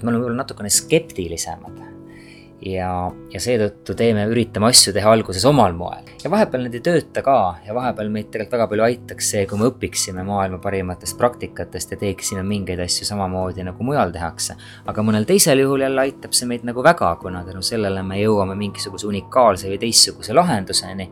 et me oleme võib-olla natukene skeptilisemad ja, ja seetõttu teeme, üritame asju teha alguses omal moel. ja vahepeal need ei tööta ka ja vahepeal meid tegelikult väga palju aitaks see, kui me õpiksime maailma parimatest praktikatest ja teeksime mingeid asju samamoodi, nagu mujal tehakse. aga mõnel teisel juhul jälle aitab see meid nagu väga, kuna tänu sellele me jõuame mingisuguse unikaalse või teistsuguse lahenduseni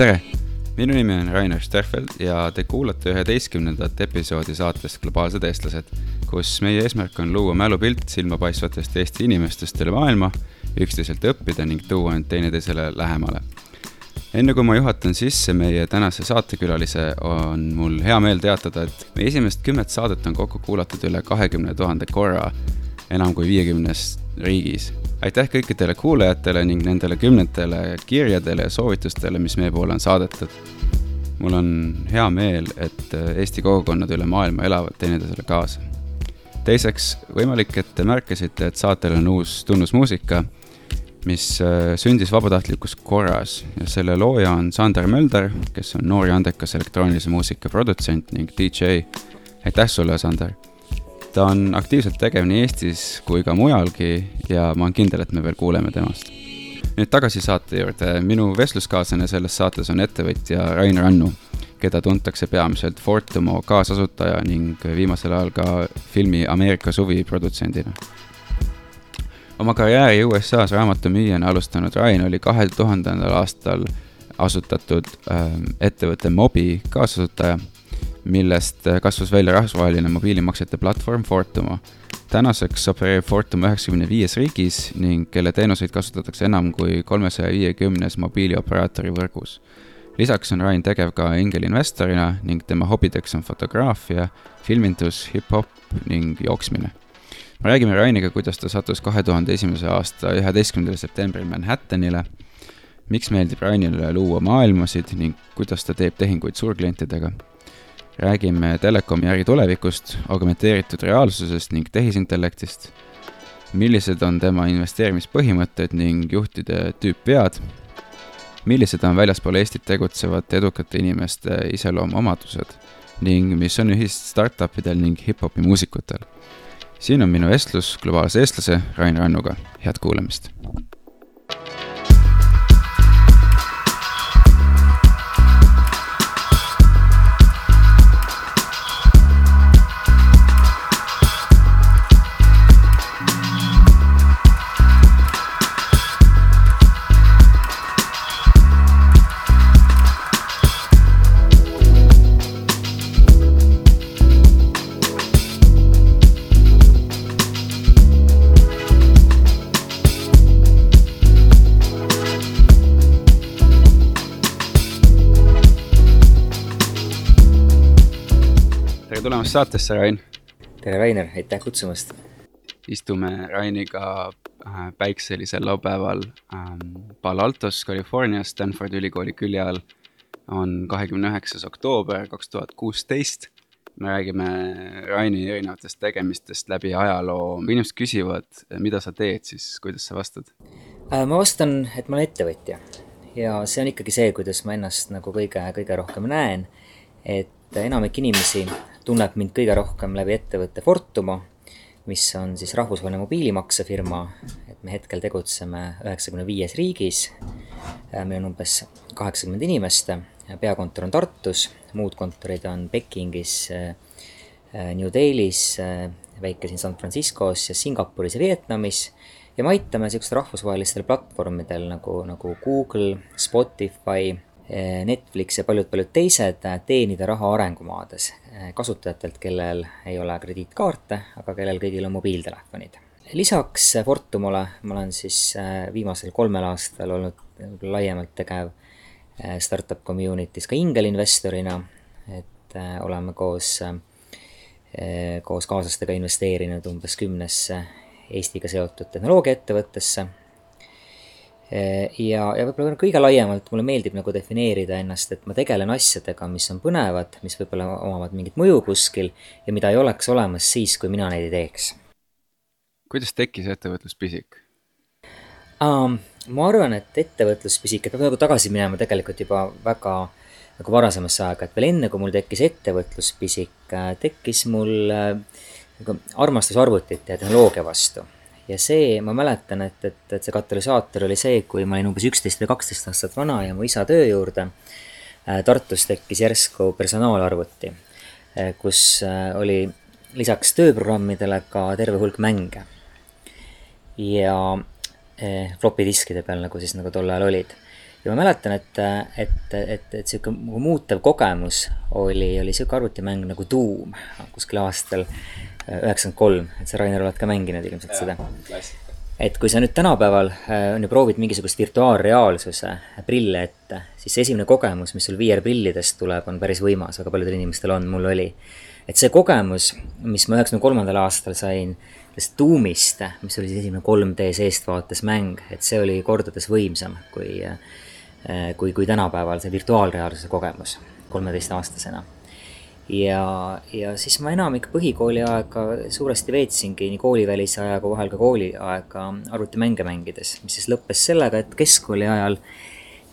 tere, minu nimi on Rainer Sterfeld ja te kuulate üheteistkümnendat episoodi saatest Globaalsed eestlased, kus meie eesmärk on luua mälupilt silmapaistvatest Eesti inimestest üle maailma, üksteiselt õppida ning tuua end teineteisele lähemale. enne kui ma juhatan sisse meie tänase saatekülalise, on mul hea meel teatada, et meie esimest kümmet saadet on kokku kuulatud üle kahekümne tuhande korra enam kui viiekümnes riigis aitäh kõikidele kuulajatele ning nendele kümnetele kirjadele ja soovitustele, mis meie poole on saadetud. mul on hea meel, et äh, Eesti kogukonnad üle maailma elavad teineteisele kaasa. teiseks, võimalik, et te märkasite, et saatel on uus tunnusmuusika, mis äh, sündis vabatahtlikus korras ja selle looja on Sander Mölder, kes on noor ja andekas elektroonilise muusika produtsent ning DJ. aitäh sulle, Sander ta on aktiivselt tegev nii Eestis kui ka mujalgi ja ma olen kindel, et me veel kuuleme temast. nüüd tagasi saate juurde, minu vestluskaaslane selles saates on ettevõtja Rain Rannu, keda tuntakse peamiselt Fortumo kaasasutaja ning viimasel ajal ka filmi Ameerika suvi produtsendina. oma karjääri USA-s raamatumüüjana alustanud Rain oli kahe tuhandendal aastal asutatud äh, ettevõtte Mobi kaasasutaja millest äh, kasvas välja rahvusvaheline mobiilimaksete platvorm Fortumo. tänaseks opereerib Fortumo üheksakümne viies riigis ning kelle teenuseid kasutatakse enam kui kolmesaja viiekümnes mobiilioperaatori võrgus. lisaks on Rain tegev ka ingelinvestorina ning tema hobideks on fotograafia, filmindus, hip-hop ning jooksmine me räägime Rainiga, kuidas ta sattus kahe tuhande esimese aasta üheteistkümnendal septembril Manhattanile, miks meeldib Rainile luua maailmasid ning kuidas ta teeb tehinguid suurklientidega räägime telekomi äri tulevikust, augmenteeritud reaalsusest ning tehisintellektist, millised on tema investeerimispõhimõtted ning juhtide tüüpvead, millised on väljaspool Eestit tegutsevate edukate inimeste iseloomuomadused ning mis on ühist startupidel ning hip-hopi muusikutel. siin on minu vestlus globaalse eestlase Rain Rannuga, head kuulamist! Tulemast saatesse, Rain. tere, Rainer, aitäh kutsumast. istume Rainiga äh, päikselisel laupäeval ähm, Palo Altos, Californias, Stanfordi ülikooli külje all. on kahekümne üheksas oktoober kaks tuhat kuusteist. me räägime Raini erinevatest tegemistest läbi ajaloo. kui inimesed küsivad, mida sa teed, siis kuidas sa vastad? Äh, ma vastan, et ma olen ettevõtja ja see on ikkagi see, kuidas ma ennast nagu kõige, kõige rohkem näen. et enamik inimesi tunneb mind kõige rohkem läbi ettevõtte Fortumo, mis on siis rahvusvaheline mobiilimaksefirma, et me hetkel tegutseme üheksakümne viies riigis, meil on umbes kaheksakümmend inimest, peakontor on Tartus, muud kontorid on Pekingis, New Delhis, väike siin San Franciscos ja Singapuris ja Vietnamis. Ja me aitame niisugustel rahvusvahelistel platvormidel nagu, nagu Google, Spotify, Netflix ja paljud-paljud teised teenida raha arengumaades. Kasutajatelt, kellel ei ole krediitkaarte, aga kellel kõigil on mobiiltelefonid. lisaks Fortumole ma olen siis viimasel kolmel aastal olnud laiemalt tegev startup community's ka ingelinvestorina, et oleme koos, koos kaaslastega investeerinud umbes kümnesse Eestiga seotud tehnoloogiaettevõttesse ja, ja võib-olla kõige laiemalt mulle meeldib nagu defineerida ennast, et ma tegelen asjadega, mis on põnevad, mis võib-olla omavad mingit mõju kuskil ja mida ei oleks olemas siis, kui mina neid ei teeks. kuidas tekkis ettevõtluspisik um,? ma arvan, et ettevõtluspisik, et peab nagu tagasi minema tegelikult juba väga nagu varasemasse aega, et veel enne, kui mul tekkis ettevõtluspisik, äh, tekkis mul äh, nagu armastus arvutite ja tehnoloogia vastu ja see, ma mäletan, et, et, et see katalüsaator oli see, kui ma olin umbes üksteist või kaksteist aastat vana ja mu isa töö juurde äh, Tartus tekkis järsku personaalarvuti, äh, kus äh, oli lisaks tööprogrammidele ka terve hulk mänge. ja flopi diskide peal, nagu siis nagu tol ajal olid. ja ma mäletan, et, et, et, et sihuke muutev kogemus oli, oli sihuke arvutimäng nagu Doom kuskil aastal üheksakümmend kolm, et sa, Rainer, oled ka mänginud ilmselt seda. et kui sa nüüd tänapäeval äh, on ju proovid mingisugust virtuaalreaalsuse prille ette, siis see esimene kogemus, mis sul VR-prillidest tuleb, on päris võimas, väga paljudel inimestel on, mul oli. et see kogemus, mis ma üheksakümne kolmandal aastal sain sellest Doomist, mis oli siis esimene 3D seestvaates mäng, et see oli kordades võimsam kui, äh, kui, kui tänapäeval see virtuaalreaalsuse kogemus kolmeteistaastasena ja, ja siis ma enamik põhikooli aega suuresti veetsingi nii koolivälise aja kui vahel ka kooliaega arvutimänge mängides, mis siis lõppes sellega, et keskkooli ajal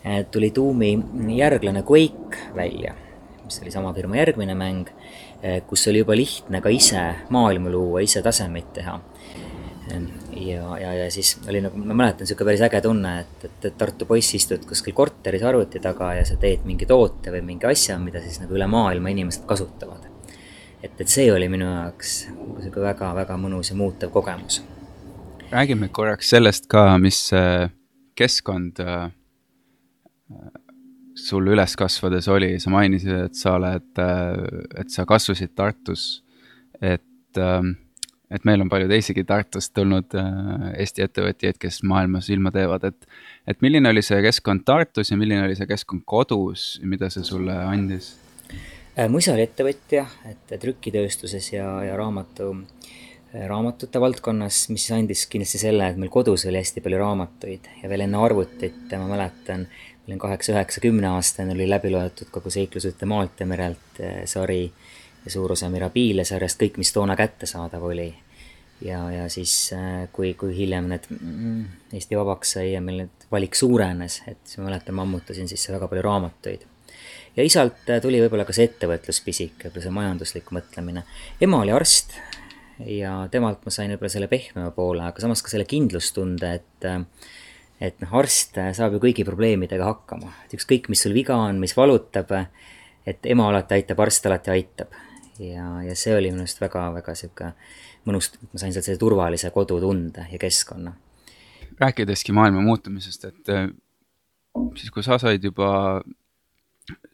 eh, tuli Doomi järglane Quake välja, mis oli sama firma järgmine mäng, eh, kus oli juba lihtne ka ise maailma luua, ise tasemeid teha ja, ja, ja siis oli nagu, ma mäletan, niisugune päris äge tunne, et, et, et Tartu poiss istud kuskil korteris arvuti taga ja sa teed mingi toote või mingi asja, mida siis nagu üle maailma inimesed kasutavad. et, et see oli minu jaoks niisugune väga-väga mõnus ja muutev kogemus. räägime korraks sellest ka, mis keskkond äh, sul üles kasvades oli, sa mainisid, et sa oled, äh, et sa kasvasid Tartus, et ähm, et meil on palju teisigi Tartust tulnud äh, Eesti ettevõtjaid, kes maailmas ilma teevad, et, et milline oli see keskkond Tartus ja milline oli see keskkond kodus, mida see sulle andis? Äh, mu isa oli ettevõtja, et trükitööstuses ja, ja raamatu, äh, raamatute valdkonnas, mis andis kindlasti selle, et meil kodus oli hästi palju raamatuid ja veel enne arvutit ma mäletan, ma olin kaheksa, üheksa, kümneaastane, oli läbi loetud kogu seiklusjutte maalt ja merelt sari ja suur osa Mirabilie sarjast, kõik, mis toona kättesaadav oli. ja, ja siis, äh, kui, kui hiljem need mm, Eesti vabaks sai ja meil need valik suurenes, et siis ma mäletan, mammutasin sisse väga palju raamatuid. ja isalt äh, tuli võib-olla ka see ettevõtluspisik, võib-olla see majanduslik mõtlemine. ema oli arst ja temalt ma sain võib-olla selle pehmema poole, aga samas ka selle kindlustunde, et äh, et noh, arst saab ju kõigi probleemidega hakkama, et ükskõik, mis sul viga on, mis valutab, et ema alati aitab, arst alati aitab ja, ja see oli minu arust väga-väga sihuke mõnus, ma sain sealt sellise turvalise kodutunde ja keskkonna. rääkideski maailma muutumisest, et äh, siis, kui sa said juba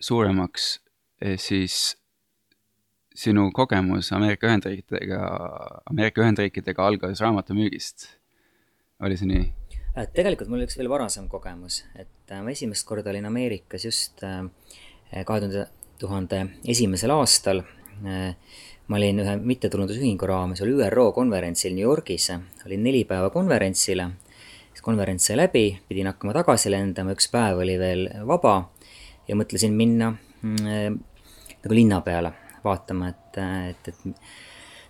suuremaks, eh, siis sinu kogemus Ameerika Ühendriikidega, Ameerika Ühendriikidega algas raamatumüügist. oli see nii? Äh, tegelikult mul oli üks veel varasem kogemus, et äh, ma esimest korda olin Ameerikas just kahe tuhande tuhande esimesel aastal Äh, ma olin ühe mittetulundusühingu raames, oli ÜRO konverentsil New Yorgis, olin neli päeva konverentsile, siis konverents sai läbi, pidin hakkama tagasi lendama, üks päev oli veel vaba ja mõtlesin minna mm, nagu linna peale vaatama, et, et, et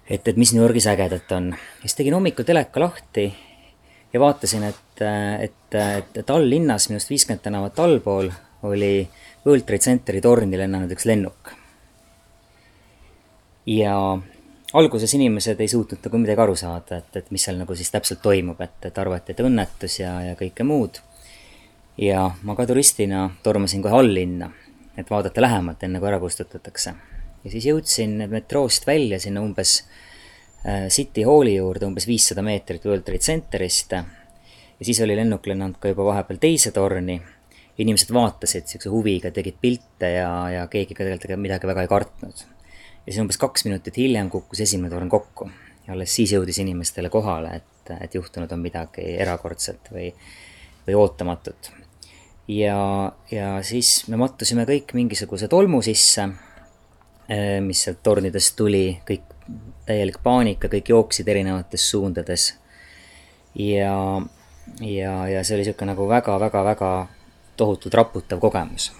et, et mis New Yorgis ägedat on. siis tegin hommikul teleka lahti ja vaatasin, et, et, et, et all linnas, minust viiskümmend tänavat allpool, oli World Trade Centeri torni lennanud üks lennuk ja alguses inimesed ei suutnud nagu midagi aru saada, et, et mis seal nagu siis täpselt toimub, et, et arvati, et õnnetus ja, ja kõike muud. ja ma ka turistina tormasin kohe alllinna, et vaadata lähemalt, enne kui ära kustutatakse. ja siis jõudsin metroost välja sinna umbes äh, City Halli juurde, umbes viissada meetrit World Trade Centerist. ja siis oli lennuk lennanud ka juba vahepeal teise torni. inimesed vaatasid siukse huviga, tegid pilte ja, ja keegi ka tegelikult midagi väga ei kartnud ja siis umbes kaks minutit hiljem kukkus esimene torn kokku ja alles siis jõudis inimestele kohale, et, et juhtunud on midagi erakordset või, või ootamatut. ja, ja siis me mattusime kõik mingisuguse tolmu sisse, eh, mis sealt tornidest tuli, kõik täielik paanika, kõik jooksid erinevates suundades. ja, ja, ja see oli niisugune nagu väga-väga-väga tohutult raputav kogemus.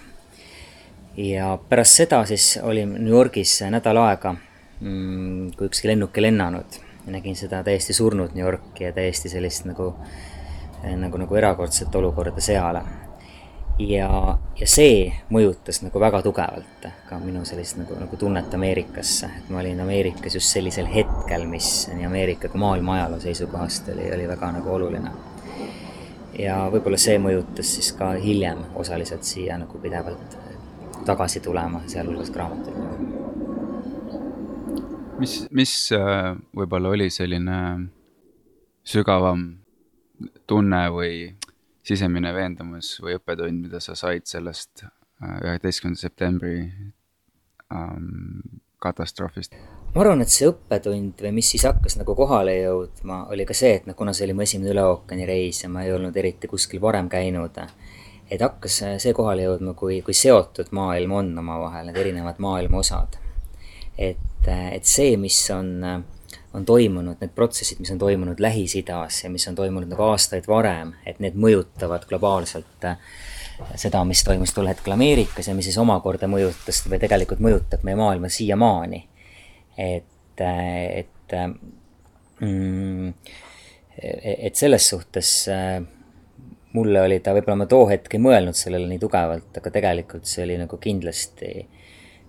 Ja pärast seda siis olin New Yorgis nädal aega, mm, kui ükski lennuk ei lennanud. nägin seda täiesti surnud New Yorki ja täiesti sellist nagu, nagu, nagu erakordset olukorda seal ja, ja see mõjutas nagu väga tugevalt ka minu sellist nagu, nagu tunnet Ameerikasse, et ma olin Ameerikas just sellisel hetkel, mis nii Ameerika kui maailma ajaloo seisukohast oli, oli väga nagu oluline. ja võib-olla see mõjutas siis ka hiljem osaliselt siia nagu pidevalt tagasi tulema, sealhulgas raamatuid. mis, mis äh, võib-olla oli selline sügavam tunne või sisemine veendumus või õppetund, mida sa said sellest äh, üheteistkümnenda septembri ähm, katastroofist? ma arvan, et see õppetund või mis siis hakkas nagu kohale jõudma, oli ka see, et noh, kuna see oli mu esimene üle ookeani reis ja ma ei olnud eriti kuskil varem käinud, et hakkas see kohale jõudma, kui, kui seotud maailm on omavahel, need erinevad maailma osad. et, et see, mis on äh, on toimunud, need protsessid, mis on toimunud Lähis-Idas ja mis on toimunud nagu aastaid varem, et need mõjutavad globaalselt äh, seda, mis toimus tol hetkel Ameerikas ja mis siis omakorda mõjutas või tegelikult mõjutab meie maailma siiamaani. et, äh, et äh, mm, et selles suhtes mulle oli ta, võib-olla ma too hetk ei mõelnud sellele nii tugevalt, aga tegelikult see oli nagu kindlasti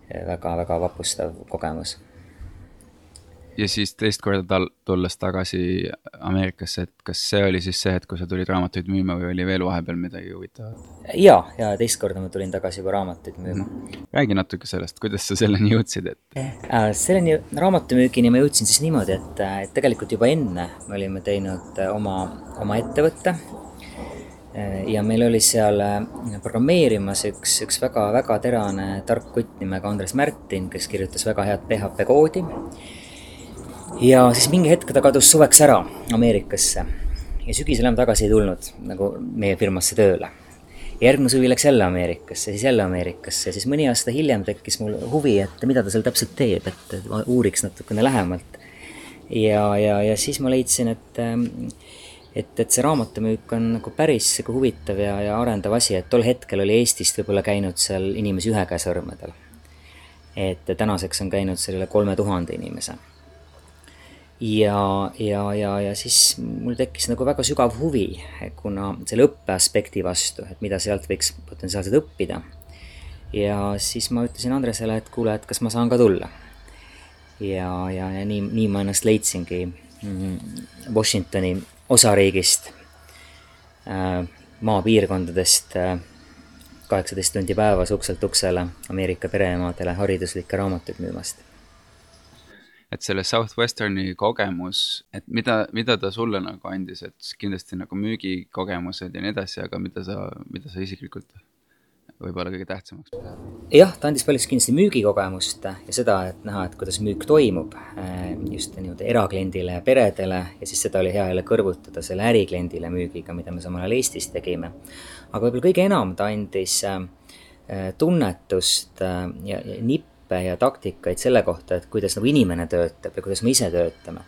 väga-väga vapustav kogemus ja siis teist korda tal-, tulles tagasi Ameerikasse, et kas see oli siis see hetk, kui sa tulid raamatuid müüma või oli veel vahepeal midagi huvitavat? ja, ja teist korda ma tulin tagasi juba raamatuid müüma. räägi natuke sellest, kuidas sa selleni jõudsid, et äh,? selleni, raamatumüügini ma jõudsin siis niimoodi, et, et tegelikult juba enne me olime teinud äh, oma, oma ettevõtte äh, ja meil oli seal äh, programmeerimas üks, üks väga, väga terane tark kutt nimega Andres Märtin, kes kirjutas väga head PHP koodi ja siis mingi hetk ta kadus suveks ära Ameerikasse ja sügisel enam tagasi ei tulnud nagu meie firmasse tööle. järgmine suvi läks jälle Ameerikasse, siis jälle Ameerikasse, siis mõni aasta hiljem tekkis mul huvi, et mida ta seal täpselt teeb, et uuriks natukene lähemalt. ja, ja, ja siis ma leidsin, et et, et see raamatumüük on nagu päris sihuke huvitav ja, ja arendav asi, et tol hetkel oli Eestist võib-olla käinud seal inimesi ühe käe sõrmedel. et tänaseks on käinud seal üle kolme tuhande inimese ja, ja, ja, ja siis mul tekkis nagu väga sügav huvi, kuna selle õppeaspekti vastu, et mida sealt võiks potentsiaalselt õppida. ja siis ma ütlesin Andresele, et kuule, et kas ma saan ka tulla. ja, ja, ja nii, nii ma ennast leidsingi mm, Washingtoni osariigist, äh, maapiirkondadest äh, kaheksateist tundi päevas ukselt uksele Ameerika pereemadele hariduslikke raamatuid müümast. Et selle Southwesterni kogemus, et mida, mida ta sulle nagu andis, et kindlasti nagu müügikogemused ja nii edasi, aga mida sa, mida sa isiklikult võib-olla kõige tähtsamaks pead? jah, ta andis paljuski kindlasti müügikogemust ja seda, et näha, et kuidas müük toimub eh, just nii-öelda erakliendile ja peredele ja siis seda oli hea jälle kõrvutada selle ärikliendile müügiga, mida me samal ajal Eestis tegime. aga võib-olla kõige enam ta andis eh, tunnetust eh, ja, ja nippe ja taktikaid selle kohta, et kuidas nagu inimene töötab ja kuidas me ise töötame.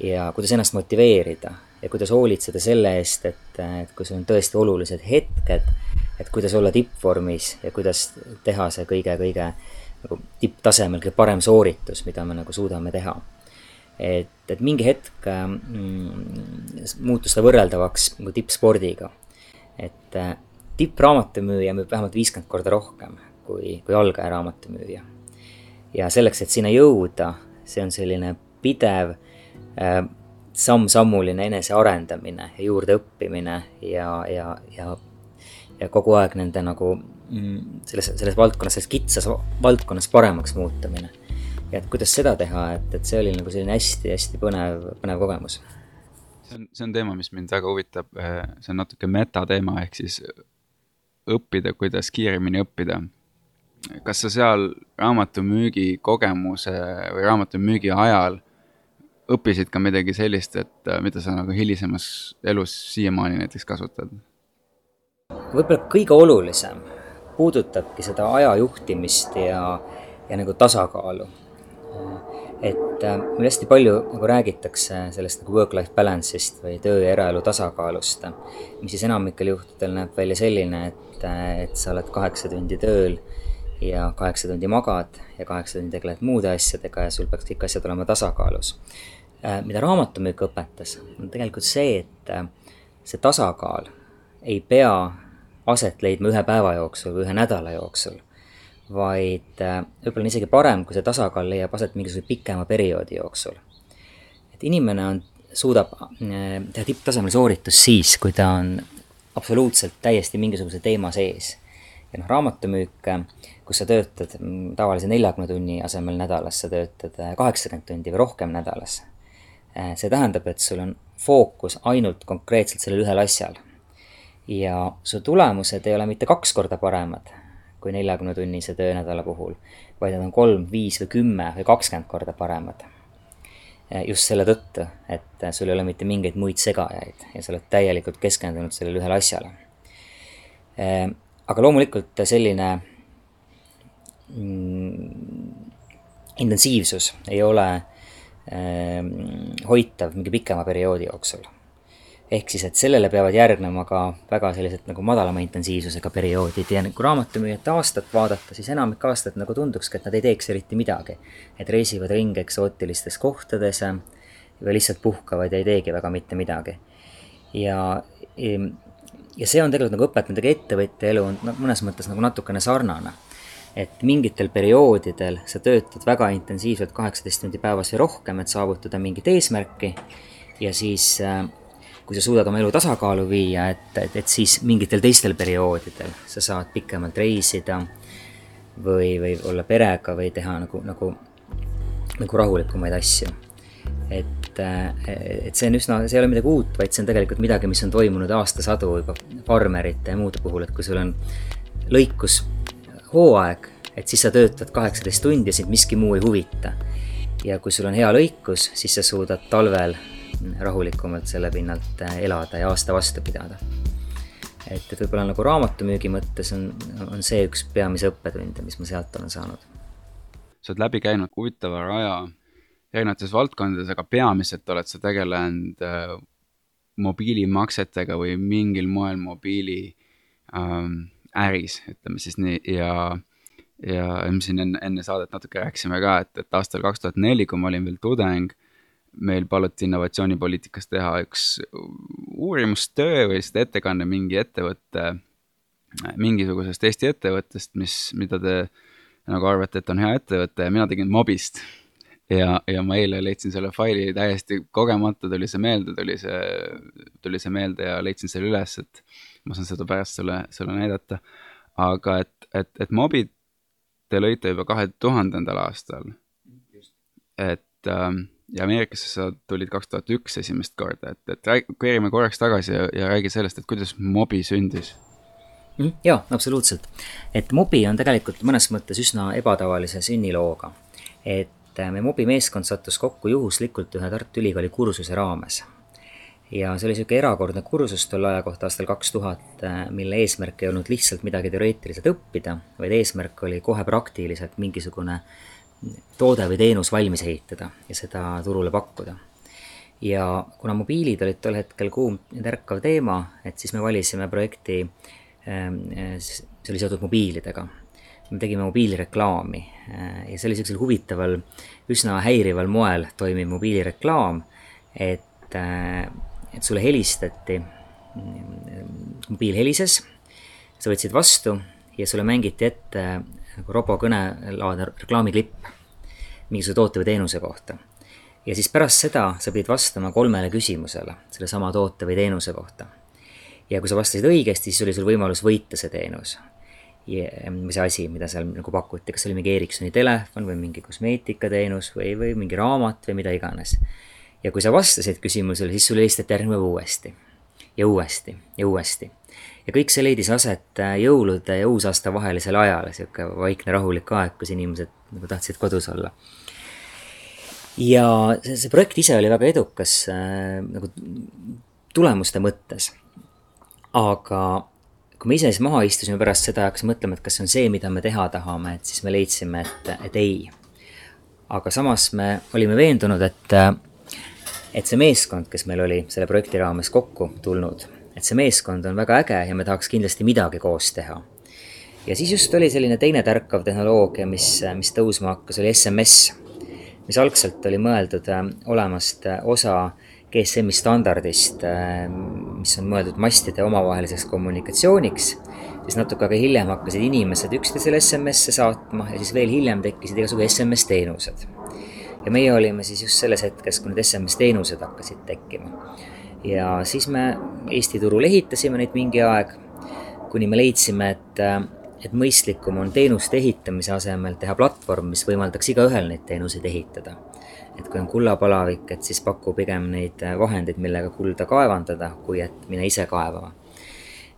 ja kuidas ennast motiveerida ja kuidas hoolitseda selle eest, et, et kui sul on tõesti olulised hetked, et kuidas olla tippvormis ja kuidas teha see kõige-kõige nagu tipptasemel kõige parem sooritus, mida me nagu suudame teha. et, et mingi hetk mm, muutus ta võrreldavaks nagu tippspordiga. et tippraamatumüüja müüb vähemalt viiskümmend korda rohkem kui, kui algaja raamatumüüja ja selleks, et sinna jõuda, see on selline pidev äh, samm-sammuline enesearendamine ja juurdeõppimine ja, ja, ja, ja kogu aeg nende nagu mm, selles, selles valdkonnas, selles kitsas valdkonnas paremaks muutumine. ja et kuidas seda teha, et, et see oli nagu selline hästi-hästi põnev, põnev kogemus. see on, see on teema, mis mind väga huvitab, see on natuke metateema, ehk siis õppida, kuidas kiiremini õppida kas sa seal raamatumüügi kogemuse või raamatumüügi ajal õppisid ka midagi sellist, et äh, mida sa nagu hilisemas elus siiamaani näiteks kasutad? võib-olla kõige olulisem puudutabki seda aja juhtimist ja, ja nagu tasakaalu. et äh, meil hästi palju nagu räägitakse sellest nagu work-life balance'ist või töö ja eraelu tasakaalust, mis siis enamikel juhtudel näeb välja selline, et, äh, et sa oled kaheksa tundi tööl ja kaheksa tundi magad ja kaheksa tundi tegeled muude asjadega ja sul peaks kõik asjad olema tasakaalus. Äh, mida raamatumüük õpetas, on tegelikult see, et see tasakaal ei pea aset leidma ühe päeva jooksul või ühe nädala jooksul vaid äh, võib-olla on isegi parem, kui see tasakaal leiab aset mingisuguse pikema perioodi jooksul. et inimene on, suudab äh, teha tipptasemel sooritust siis, kui ta on absoluutselt täiesti mingisuguse teema sees. ja noh, raamatumüük, äh, kus sa töötad mm, tavalise neljakümne tunni asemel nädalas, sa töötad kaheksakümmend tundi või rohkem nädalas. See tähendab, et sul on fookus ainult konkreetselt sellel ühel asjal. ja su tulemused ei ole mitte kaks korda paremad, kui neljakümne tunnise töönädala puhul, vaid nad on kolm, viis või kümme või kakskümmend korda paremad. just selle tõttu, et sul ei ole mitte mingeid muid segajaid ja sa oled täielikult keskendunud sellele ühele asjale. aga loomulikult selline mm, intensiivsus ei ole hoitav mingi pikema perioodi jooksul ehk siis, et sellele peavad järgnema ka väga sellised nagu madalama intensiivsusega perioodid ja kui raamatumüüjate aastat vaadata, siis enamik aastat nagu tundukski, et nad ei teeks eriti midagi. et reisivad ringi eksootilistes kohtades või lihtsalt puhkavad ja ei teegi väga mitte midagi. ja, ja see on tegelikult nagu õpetanud, ega ettevõtja elu on noh, mõnes mõttes nagu natukene sarnane. Et mingitel perioodidel sa töötad väga intensiivselt kaheksateist tundi päevas või rohkem, et saavutada mingit eesmärki ja siis äh, kui sa suudad oma elu tasakaalu viia, et, et, et siis mingitel teistel perioodidel sa saad pikemalt reisida või, või olla perega või teha nagu, nagu, nagu rahulikumaid asju. et, et see on üsna, see ei ole midagi uut, vaid see on tegelikult midagi, mis on toimunud aastasadu juba farmerite ja muude puhul, et kui sul on lõikushooaeg, et siis sa töötad kaheksateist tundi ja sind miski muu ei huvita. ja kui sul on hea lõikus, siis sa suudad talvel rahulikumalt selle pinnalt äh, elada ja aasta vastu pidada. et, et võib-olla nagu raamatumüügi mõttes on, on see üks peamisi õppetunde, mis ma sealt olen saanud. sa oled läbi käinud huvitava raja erinevates valdkondades, aga peamiselt oled sa tegelenud äh, mobiilimaksetega või mingil moel mobiili ähm, äris, ütleme siis nii, ja ja me siin enne, enne saadet natuke rääkisime ka, et, et aastal kaks tuhat neli, kui ma olin veel tudeng meil paluti innovatsioonipoliitikas teha üks uurimustöö või lihtsalt ettekanne mingi ettevõtte, mingisugusest Eesti ettevõttest, mis, mida te nagu arvate, et on hea ettevõte ja mina tegin Mobist. ja, ja ma eile leidsin selle faili täiesti kogemata, tuli see meelde, tuli see, tuli see meelde ja leidsin selle üles, et ma saan seda pärast sulle, sulle näidata. aga et, et, et Mobid te lõite juba kahe tuhandendal aastal. et ähm, ja Ameerikasse sa tulid kaks tuhat üks esimest korda, et, et räägi, keerime korraks tagasi ja, ja räägi sellest, et kuidas Mobi sündis mm,. jaa, absoluutselt. et Mobi on tegelikult mõnes mõttes üsna ebatavalise sünnilooga. et äh, meie Mobi meeskond sattus kokku juhuslikult ühe Tartu Ülikooli kursuse raames. Ja see oli niisugune erakordne kursus tolle aja kohta aastal kaks tuhat, äh, mille eesmärk ei olnud lihtsalt midagi teoreetiliselt õppida, vaid eesmärk oli kohe praktiliselt mingisugune äh, toode või teenus valmis ehitada ja seda turule pakkuda. ja kuna mobiilid olid tol hetkel kuum tärkav teema, et siis me valisime projekti, ähm, see oli seotud mobiilidega. me tegime mobiilireklaami äh, ja see oli niisugusel huvitaval, üsna häirival moel toimiv mobiilireklaam, et, äh, et sulle helistati, mobiil helises, sa võtsid vastu ja sulle mängiti ette nagu robokõnelaadne reklaamiklipp mingisuguse toote või teenuse kohta. ja siis pärast seda sa pidid vastama kolmele küsimusele sellesama toote või teenuse kohta. ja kui sa vastasid õigesti, siis oli sul võimalus võita see teenus. või see asi, mida seal nagu pakuti, kas see oli mingi Ericssoni telefon või mingi kosmeetikateenus või, või mingi raamat või mida iganes. Ja kui sa vastasid küsimusele, siis sulle helistati järgmine päev uuesti ja uuesti ja uuesti ja kõik see leidis aset äh, jõulude ja uusaasta vahelisel ajal, sihuke vaikne rahulik aeg, kus inimesed nagu tahtsid kodus olla. ja see, see projekt ise oli väga edukas äh, nagu tulemuste mõttes. aga kui me ise siis maha istusime pärast seda ja hakkasime mõtlema, et kas see on see, mida me teha tahame, et siis me leidsime, et, et ei. aga samas me olime veendunud, et, et see meeskond, kes meil oli selle projekti raames kokku tulnud, et see meeskond on väga äge ja me tahaks kindlasti midagi koos teha. ja siis just oli selline teine tärkav tehnoloogia, mis, mis tõusma hakkas, oli SMS, mis algselt oli mõeldud olemast osa GSM-i standardist, mis on mõeldud mastide omavaheliseks kommunikatsiooniks siis natuke aega hiljem hakkasid inimesed üksteisele SMS-e saatma ja siis veel hiljem tekkisid igasugu SMS-teenused. Ja meie olime siis just selles hetkes, kui need SMS-teenused hakkasid tekkima. ja siis me Eesti turul ehitasime neid mingi aeg, kuni me leidsime, et, et mõistlikum on teenuste ehitamise asemel teha platvorm, mis võimaldaks igaühel neid teenuseid ehitada et kui on kullapalavik, et siis paku pigem neid vahendeid, millega kulda kaevandada, kui et mine ise kaevama.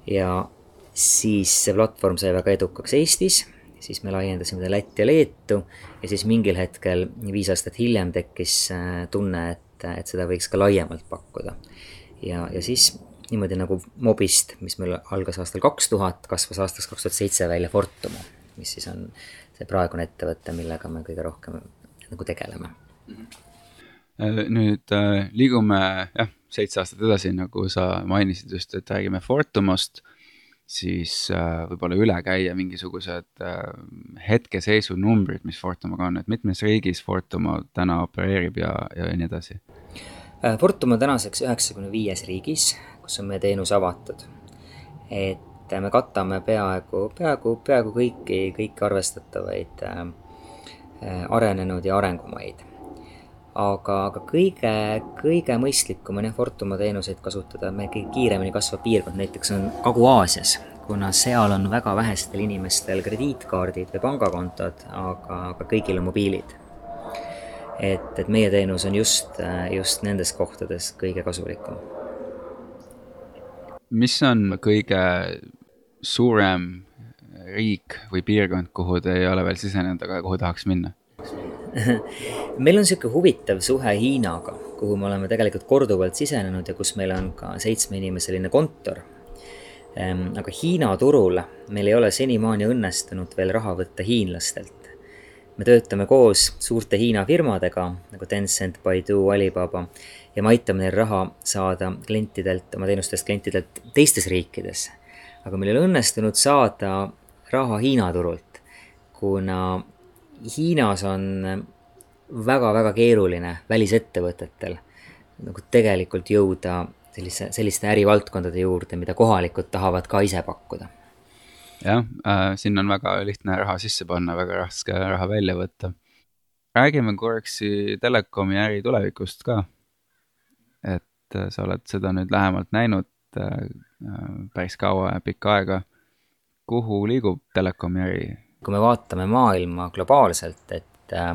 ja siis see platvorm sai väga edukaks Eestis, siis me laiendasime Lätti ja Leetu ja siis mingil hetkel, viis aastat hiljem, tekkis äh, tunne, et, et seda võiks ka laiemalt pakkuda. ja, ja siis niimoodi nagu Mobist, mis meil algas aastal kaks tuhat, kasvas aastaks kaks tuhat seitse välja Fortumo, mis siis on see praegune ettevõte, millega me kõige rohkem nagu tegeleme. Äh, nüüd äh, liigume jah, seitse aastat edasi, nagu sa mainisid just, et räägime Fortumost siis äh, võib-olla üle käia mingisugused äh, hetkeseisu numbrid, mis Fortumaga on, et mitmes riigis Fortuma täna opereerib ja, ja nii edasi? Äh, Fortum on tänaseks üheksakümne viies riigis, kus on meie teenus avatud. et me katame peaaegu, peaaegu, peaaegu kõiki, kõiki arvestatavaid arenenud ja arengumaid aga, aga kõige, kõige mõistlikum on jah, Fortuma teenuseid kasutada, meie kõige kiiremini kasvav piirkond näiteks on Kagu-Aasias, kuna seal on väga vähestel inimestel krediitkaardid või pangakontod, aga, aga kõigil on mobiilid. et, et meie teenus on just, just nendes kohtades kõige kasulikum. mis on kõige suurem riik või piirkond, kuhu te ei ole veel sisenenud, aga kuhu tahaks minna? meil on niisugune huvitav suhe Hiinaga, kuhu me oleme tegelikult korduvalt sisenenud ja kus meil on ka seitsmeinimesseline kontor. Ehm, aga Hiina turul meil ei ole senimaani õnnestunud veel raha võtta hiinlastelt. me töötame koos suurte Hiina firmadega nagu Tencent, Baidu, Alibaba ja me aitame neil raha saada klientidelt, oma teenustest klientidelt teistes riikides. aga meil ei ole õnnestunud saada raha Hiina turult, kuna Hiinas on väga-väga keeruline välisettevõtetel nagu tegelikult jõuda sellise, selliste ärivaldkondade juurde, mida kohalikud tahavad ka ise pakkuda. jah äh,, siin on väga lihtne raha sisse panna, väga raske raha välja võtta. räägime korraks telekomi äri tulevikust ka. et äh, sa oled seda nüüd lähemalt näinud äh, päris kaua ja pikka aega. kuhu liigub telekomi äri kui me vaatame maailma globaalselt, et, äh,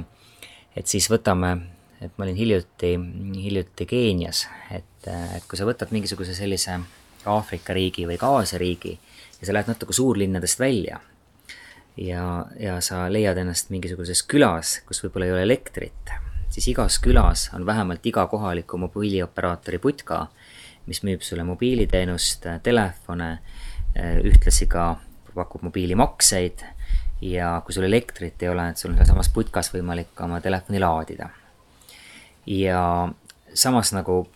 et siis võtame, et ma olin hiljuti, hiljuti Keenias, et, äh, et kui sa võtad mingisuguse sellise Aafrika riigi või ka Aasia riigi ja sa lähed natuke suurlinnadest välja ja, ja sa leiad ennast mingisuguses külas, kus võib-olla ei ole elektrit, siis igas külas on vähemalt iga kohaliku mobiilioperaatori putka, mis müüb sulle mobiiliteenust, telefone, äh, ühtlasi ka pakub mobiilimakseid ja kui sul elektrit ei ole, et sul on sealsamas putkas võimalik oma telefoni laadida. ja samas nagu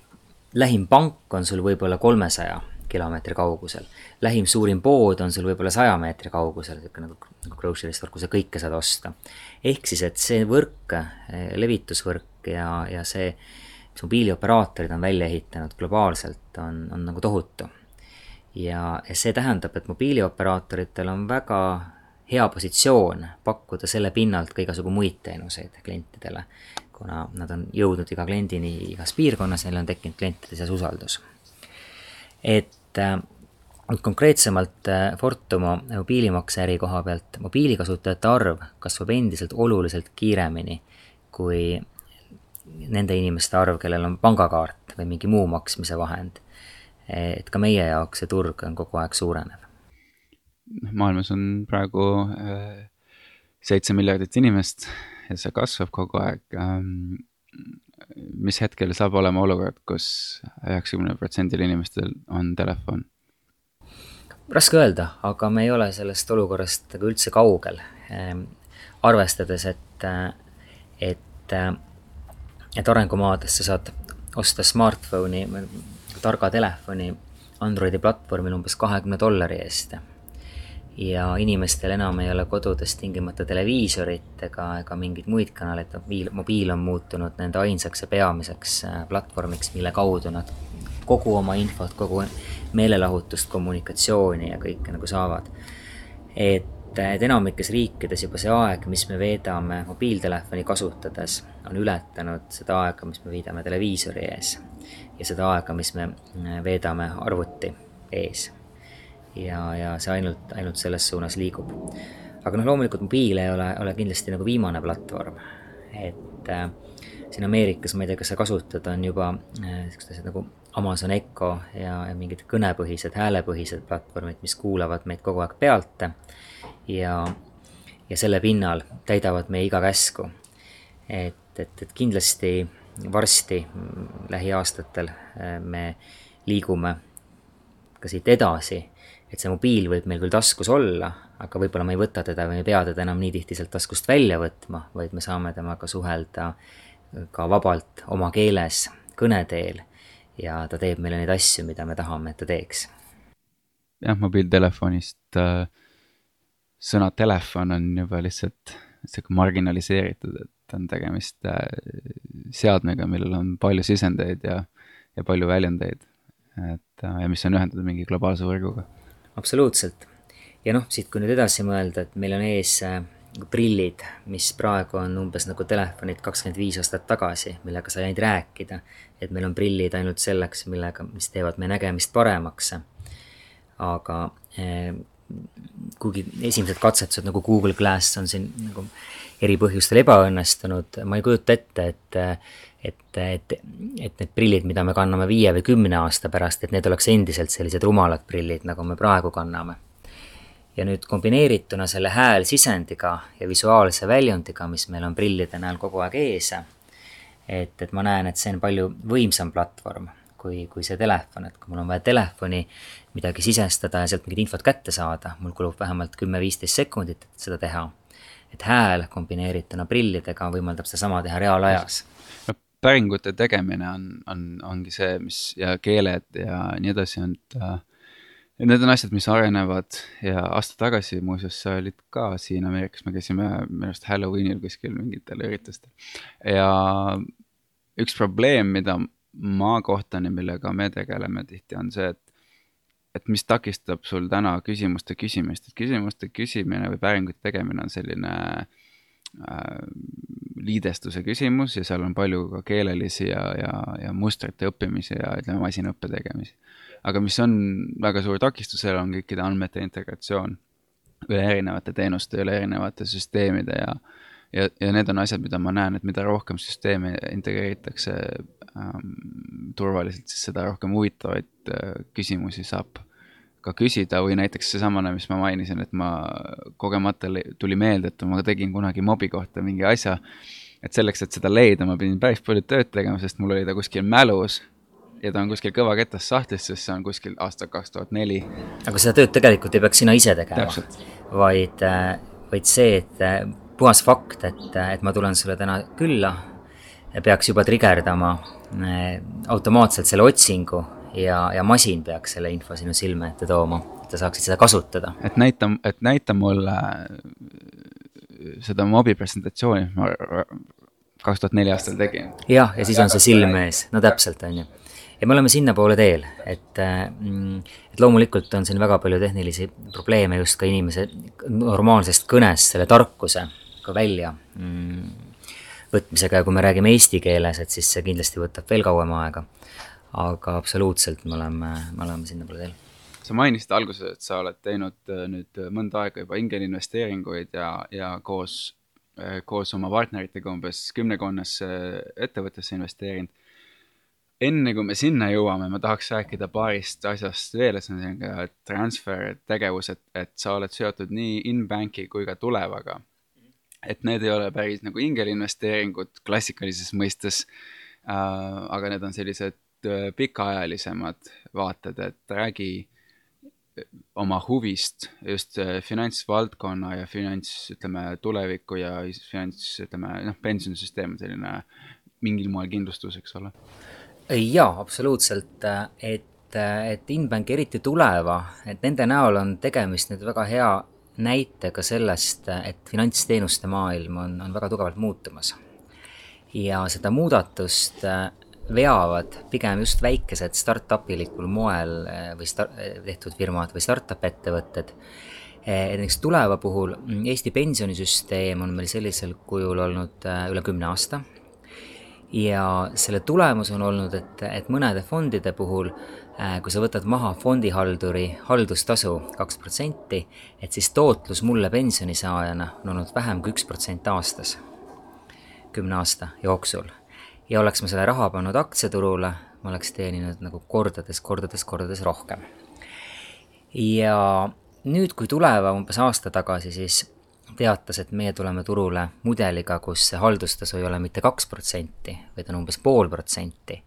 lähim pank on sul võib-olla kolmesaja kilomeetri kaugusel. lähim suurim pood on sul võib-olla saja meetri kaugusel, niisugune nagu, grocery store, kus sa kõike saad osta. ehk siis, et see võrk, levitusvõrk ja, ja see, mis mobiilioperaatorid on välja ehitanud globaalselt, on, on nagu tohutu. ja, ja see tähendab, et mobiilioperaatoritel on väga hea positsioon pakkuda selle pinnalt ka igasugu muid teenuseid klientidele, kuna nad on jõudnud iga kliendini igas piirkonnas, neil on tekkinud klientide seas usaldus. et äh, nüüd konkreetsemalt äh, Fortumo mobiilimakseäri koha pealt, mobiilikasutajate arv kasvab endiselt oluliselt kiiremini kui nende inimeste arv, kellel on pangakaart või mingi muu maksmise vahend. et ka meie jaoks see turg on kogu aeg suurenev maailmas on praegu äh, seitse miljardit inimest ja see kasvab kogu aeg. Ähm, mis hetkel saab olema olukord kus, kus üheksakümnel protsendil inimestel on telefon? raske öelda, aga me ei ole sellest olukorrast nagu üldse kaugel. Ähm, arvestades, et, et et arengumaades sa saad osta smartphone'i, targa telefoni Androidi platvormil umbes kahekümne dollari eest. Ja inimestel enam ei ole kodudes tingimata televiisorit ega, ega mingeid muid kanaleid, mobiil, mobiil on muutunud nende ainsaks ja peamiseks äh, platvormiks, mille kaudu nad kogu oma infot, kogu meelelahutust, kommunikatsiooni ja kõike nagu saavad. et et enamikes riikides juba see aeg, mis me veedame mobiiltelefoni kasutades, on ületanud seda aega, mis me veedame televiisori ees ja seda aega, mis me äh, veedame arvuti ees. Ja, ja see ainult, ainult selles suunas liigub. aga noh, loomulikult mobiil ei ole, ole kindlasti nagu viimane platvorm, et äh, siin Ameerikas, ma ei tea, kas sa kasutad, on juba niisugused äh, nagu Amazon Echo ja, ja mingid kõnepõhised, häälepõhised platvormid, mis kuulavad meid kogu aeg pealt ja, ja selle pinnal täidavad meie iga käsku. et, et, et kindlasti varsti, lähiaastatel äh, me liigume ka siit edasi, et see mobiil võib meil küll taskus olla, aga võib-olla me ei võta teda või ei pea teda enam nii tihti sealt taskust välja võtma, vaid me saame temaga suhelda ka vabalt oma keeles, kõne teel ja ta teeb meile neid asju, mida me tahame, et ta teeks. jah, mobiiltelefonist äh sõna telefon on juba lihtsalt sihuke marginaliseeritud, et on tegemist äh, seadmega, millel on palju sisendeid ja, ja palju väljundeid. et äh, ja mis on ühendatud mingi globaalse võrguga. Absoluutselt. ja noh, siit kui nüüd edasi mõelda, et meil on ees äh, prillid, mis praegu on umbes nagu telefonid kakskümmend viis aastat tagasi, millega sai ainult rääkida. et meil on prillid ainult selleks, millega, mis teevad meie nägemist paremaks. aga kuigi esimesed katsetused nagu Google Glass on siin nagu eri põhjustel ebaõnnestunud, ma ei kujuta ette, et et, et, et need prillid, mida me kanname viie või kümne aasta pärast, et need oleks endiselt sellised rumalad prillid, nagu me praegu kanname. ja nüüd kombineerituna selle häälsisendiga ja visuaalse väljundiga, mis meil on prillide näol kogu aeg ees, et, et ma näen, et see on palju võimsam platvorm kui, kui see telefon, et kui mul on vaja telefoni midagi sisestada ja sealt mingit infot kätte saada, mul kulub vähemalt kümme-viisteist sekundit, et seda teha. et hääl kombineerituna prillidega võimaldab sedasama teha reaalajas. no päringute tegemine on, on, ongi see, mis ja keeled ja nii edasi on, äh, Need on asjad, mis arenevad ja aasta tagasi muuseas sa olid ka siin Ameerikas, me käisime minu arust Halloweenil kuskil mingitel üritustel. ja üks probleem, mida ma kohtan ja millega me tegeleme tihti, on see, et et mis takistab sul täna küsimuste küsimist, et küsimuste küsimine või päringute tegemine on selline äh, liidestuse küsimus ja seal on palju ka keelelisi ja, ja, ja mustrite õppimisi ja ütleme, masinõppe tegemisi. aga mis on väga suur takistus, seal on kõikide andmete integratsioon üle erinevate teenuste, üle erinevate süsteemide ja ja, ja need on asjad, mida ma näen, et mida rohkem süsteeme integreeritakse ähm, turvaliselt, siis seda rohkem huvitavaid äh, küsimusi saab ka küsida või näiteks seesamane, mis ma mainisin, et ma kogemata tuli meelde, et ma tegin kunagi mobi kohta mingi asja. et selleks, et seda leida, ma pidin päris palju tööd tegema, sest mul oli ta kuskil mälus ja ta on kuskil kõvaketas sahtlis, sest see on kuskil aasta kaks tuhat neli. aga seda tööd tegelikult ei peaks sina ise tegema, vaid, äh, vaid see, et äh, puhas fakt, et, et ma tulen sulle täna külla, peaks juba trigerdama eh, automaatselt selle otsingu ja, ja masin peaks selle info sinu silme ette tooma, et sa saaksid seda kasutada. et näita, et näita mulle seda mobi presentatsiooni, mis ma kaks tuhat neli aastal tegin. jah, ja siis on see silm ees, no täpselt, on ju ja me oleme sinnapoole teel, et, mm, et loomulikult on siin väga palju tehnilisi probleeme just ka inimese normaalsest kõnest, selle tarkuse ka välja mm, võtmisega ja kui me räägime eesti keeles, et siis see kindlasti võtab veel kauem aega. aga absoluutselt me oleme, me oleme sinnapoole teel. sa mainisid alguses, et sa oled teinud äh, nüüd mõnda aega juba ingelinvesteeringuid ja, ja koos, äh, koos oma partneritega umbes kümnekonnasse ettevõttesse investeerinud enne kui me sinna jõuame, ma tahaks rääkida paarist asjast veel, selline transfer tegevus, et, et sa oled seotud nii in-bank'i kui ka tulevaga et need ei ole päris nagu ingelinvesteeringud klassikalises mõistes äh,. aga need on sellised äh, pikaajalisemad vaated, et räägi oma huvist just finantsvaldkonna ja finants, ütleme, tuleviku ja finants, ütleme, noh, pensionisüsteem on selline mingil moel kindlustus, eks ole? jaa, absoluutselt, et, et Inbank, eriti Tuleva, et nende näol on tegemist nüüd väga hea näitega sellest, et finantsteenuste maailm on, on väga tugevalt muutumas. ja seda muudatust veavad pigem just väikesed startup-ilikul moel või star-, tehtud firmad või startup ettevõtted. et näiteks Tuleva puhul Eesti pensionisüsteem on meil sellisel kujul olnud üle kümne aasta ja selle tulemus on olnud, et, et mõnede fondide puhul, äh, kui sa võtad maha fondihalduri haldustasu kaks protsenti, et siis tootlus mulle pensionisaajana on olnud vähem kui üks protsent aastas, kümne aasta jooksul. ja oleks ma selle raha pannud aktsiaturule, ma oleks teeninud nagu kordades, kordades, kordades rohkem. ja nüüd, kui Tuleva umbes aasta tagasi siis teatas, et meie tuleme turule mudeliga, kus see haldustasu ei ole mitte kaks protsenti, vaid on umbes pool protsenti.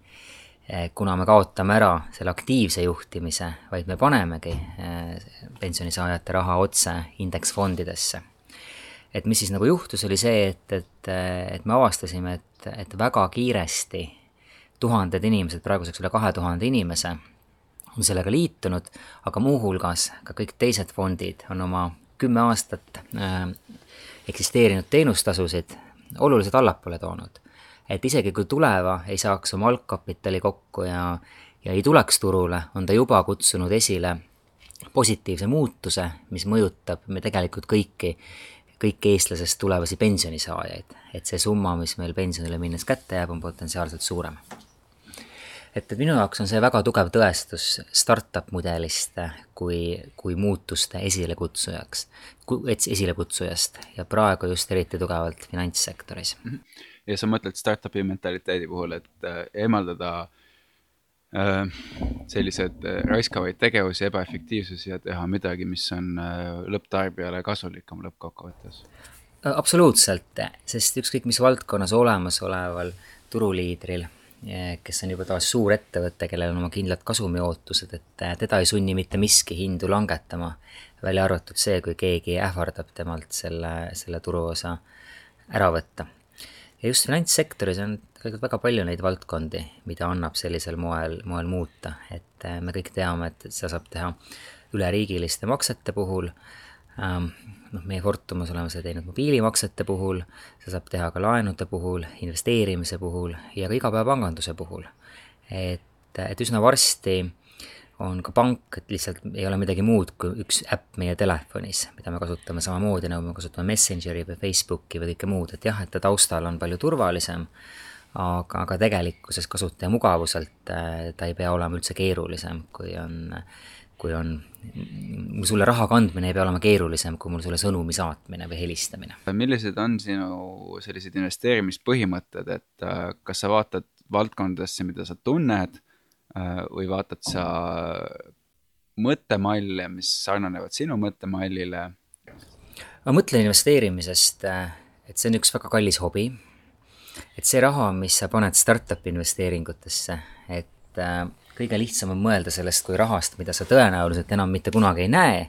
Eh, kuna me kaotame ära selle aktiivse juhtimise, vaid me panemegi eh, pensionisaajate raha otse indeksfondidesse. et mis siis nagu juhtus, oli see, et, et, et me avastasime, et, et väga kiiresti tuhanded inimesed, praeguseks üle kahe tuhande inimese, on sellega liitunud, aga muuhulgas ka kõik teised fondid on oma kümme aastat äh, eksisteerinud teenustasusid oluliselt allapoole toonud. Et isegi kui Tuleva ei saaks oma algkapitali kokku ja, ja ei tuleks turule, on ta juba kutsunud esile positiivse muutuse, mis mõjutab me tegelikult kõiki, kõiki eestlasest tulevasi pensionisaajaid. et see summa, mis meil pensionile minnes kätte jääb, on potentsiaalselt suurem et, et minu jaoks on see väga tugev tõestus startup mudelist kui, kui muutuste esilekutsujaks, esilekutsujast ja praegu just eriti tugevalt finantssektoris. Mhm. Ja sa mõtled startup'i mentaliteedi puhul, et äh, eemaldada äh, sellised äh, raiskavaid tegevusi, ebaefektiivsusi ja teha midagi, mis on lõpptarbijale kasulikum lõppkokkuvõttes? absoluutselt, sest ükskõik mis valdkonnas olemasoleval turuliidril kes on juba taas suur ettevõte, kellel on oma kindlad kasumiootused, et teda ei sunni mitte miski hindu langetama, välja arvatud see, kui keegi ähvardab temalt selle, selle turuosa ära võtta. Ja just finantssektoris on tegelikult väga palju neid valdkondi, mida annab sellisel moel, moel muuta, et äh, me kõik teame, et seda saab teha üleriigiliste maksete puhul ähm,, noh, meie Fortumas oleme seda teinud mobiilimaksete puhul, seda saab teha ka laenude puhul, investeerimise puhul ja ka igapäevapanganduse puhul. et, et üsna varsti on ka pank, et lihtsalt ei ole midagi muud kui üks äpp meie telefonis, mida me kasutame samamoodi, nagu me kasutame Messengeri või Facebooki või kõike muud, et jah, et ta taustal on palju turvalisem, aga, aga tegelikkuses kasutaja mugavuselt äh, ta ei pea olema üldse keerulisem, kui on kui on, mul sulle raha kandmine ei pea olema keerulisem, kui mul sulle sõnumi saatmine või helistamine. millised on sinu sellised investeerimispõhimõtted, et äh, kas sa vaatad valdkondadesse, mida sa tunned või vaatad sa mõttemalle, mis sarnanevad sinu mõttemallile? ma mõtlen investeerimisest, äh, et see on üks väga kallis hobi. et see raha, mis sa paned startup'i investeeringutesse, et kõige lihtsam on mõelda sellest kui rahast, mida sa tõenäoliselt enam mitte kunagi ei näe,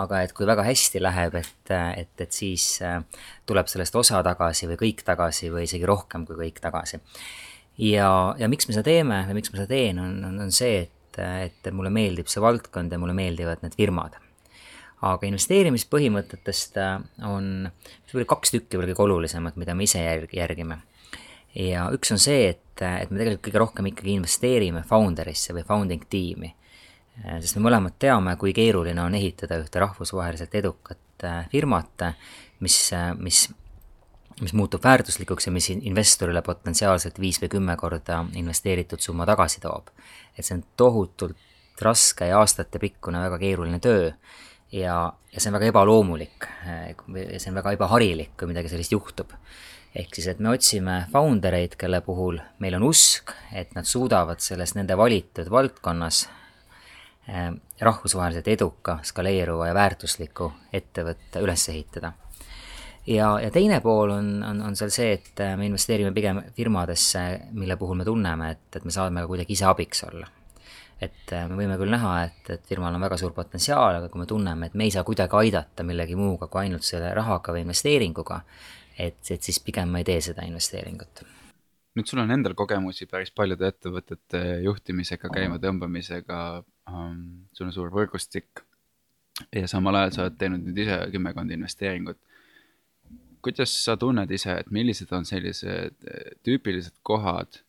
aga et kui väga hästi läheb, et, et, et siis äh, tuleb sellest osa tagasi või kõik tagasi või isegi rohkem kui kõik tagasi. Ja, ja miks me seda teeme või miks ma seda teen, on, on, on see, et, et mulle meeldib see valdkond ja mulle meeldivad need firmad. aga investeerimispõhimõtetest äh, on võib-olla kaks tükki veel kõige olulisemat, mida me ise järg-, järgime ja üks on see, et, et me tegelikult kõige rohkem ikkagi investeerime founder'isse või founding tiimi. sest me mõlemad teame, kui keeruline on ehitada ühte rahvusvaheliselt edukat äh, firmat, mis, mis, mis muutub väärtuslikuks ja mis investorile potentsiaalselt viis või kümme korda investeeritud summa tagasi toob. et see on tohutult raske ja aastatepikkune väga keeruline töö ja, ja see on väga ebaloomulik, see on väga ebaharilik, kui midagi sellist juhtub ehk siis, et me otsime founder eid, kelle puhul meil on usk, et nad suudavad selles nende valitud valdkonnas eh, rahvusvaheliselt eduka, skaleeruva ja väärtusliku ettevõtte üles ehitada. Ja, ja teine pool on, on, on seal see, et me investeerime pigem firmadesse, mille puhul me tunneme, et, et me saame ka kuidagi ise abiks olla. et me võime küll näha, et, et firmal on väga suur potentsiaal, aga kui me tunneme, et me ei saa kuidagi aidata millegi muuga kui ainult selle rahaga või investeeringuga, et, et siis pigem ma ei tee seda investeeringut nüüd sul on endal kogemusi päris paljude ettevõtete juhtimisega, käima tõmbamisega um,, sul on suur võrgustik ja samal ajal sa oled teinud nüüd ise kümmekond investeeringut. Kuidas sa tunned ise, et millised on sellised eh, tüüpilised kohad,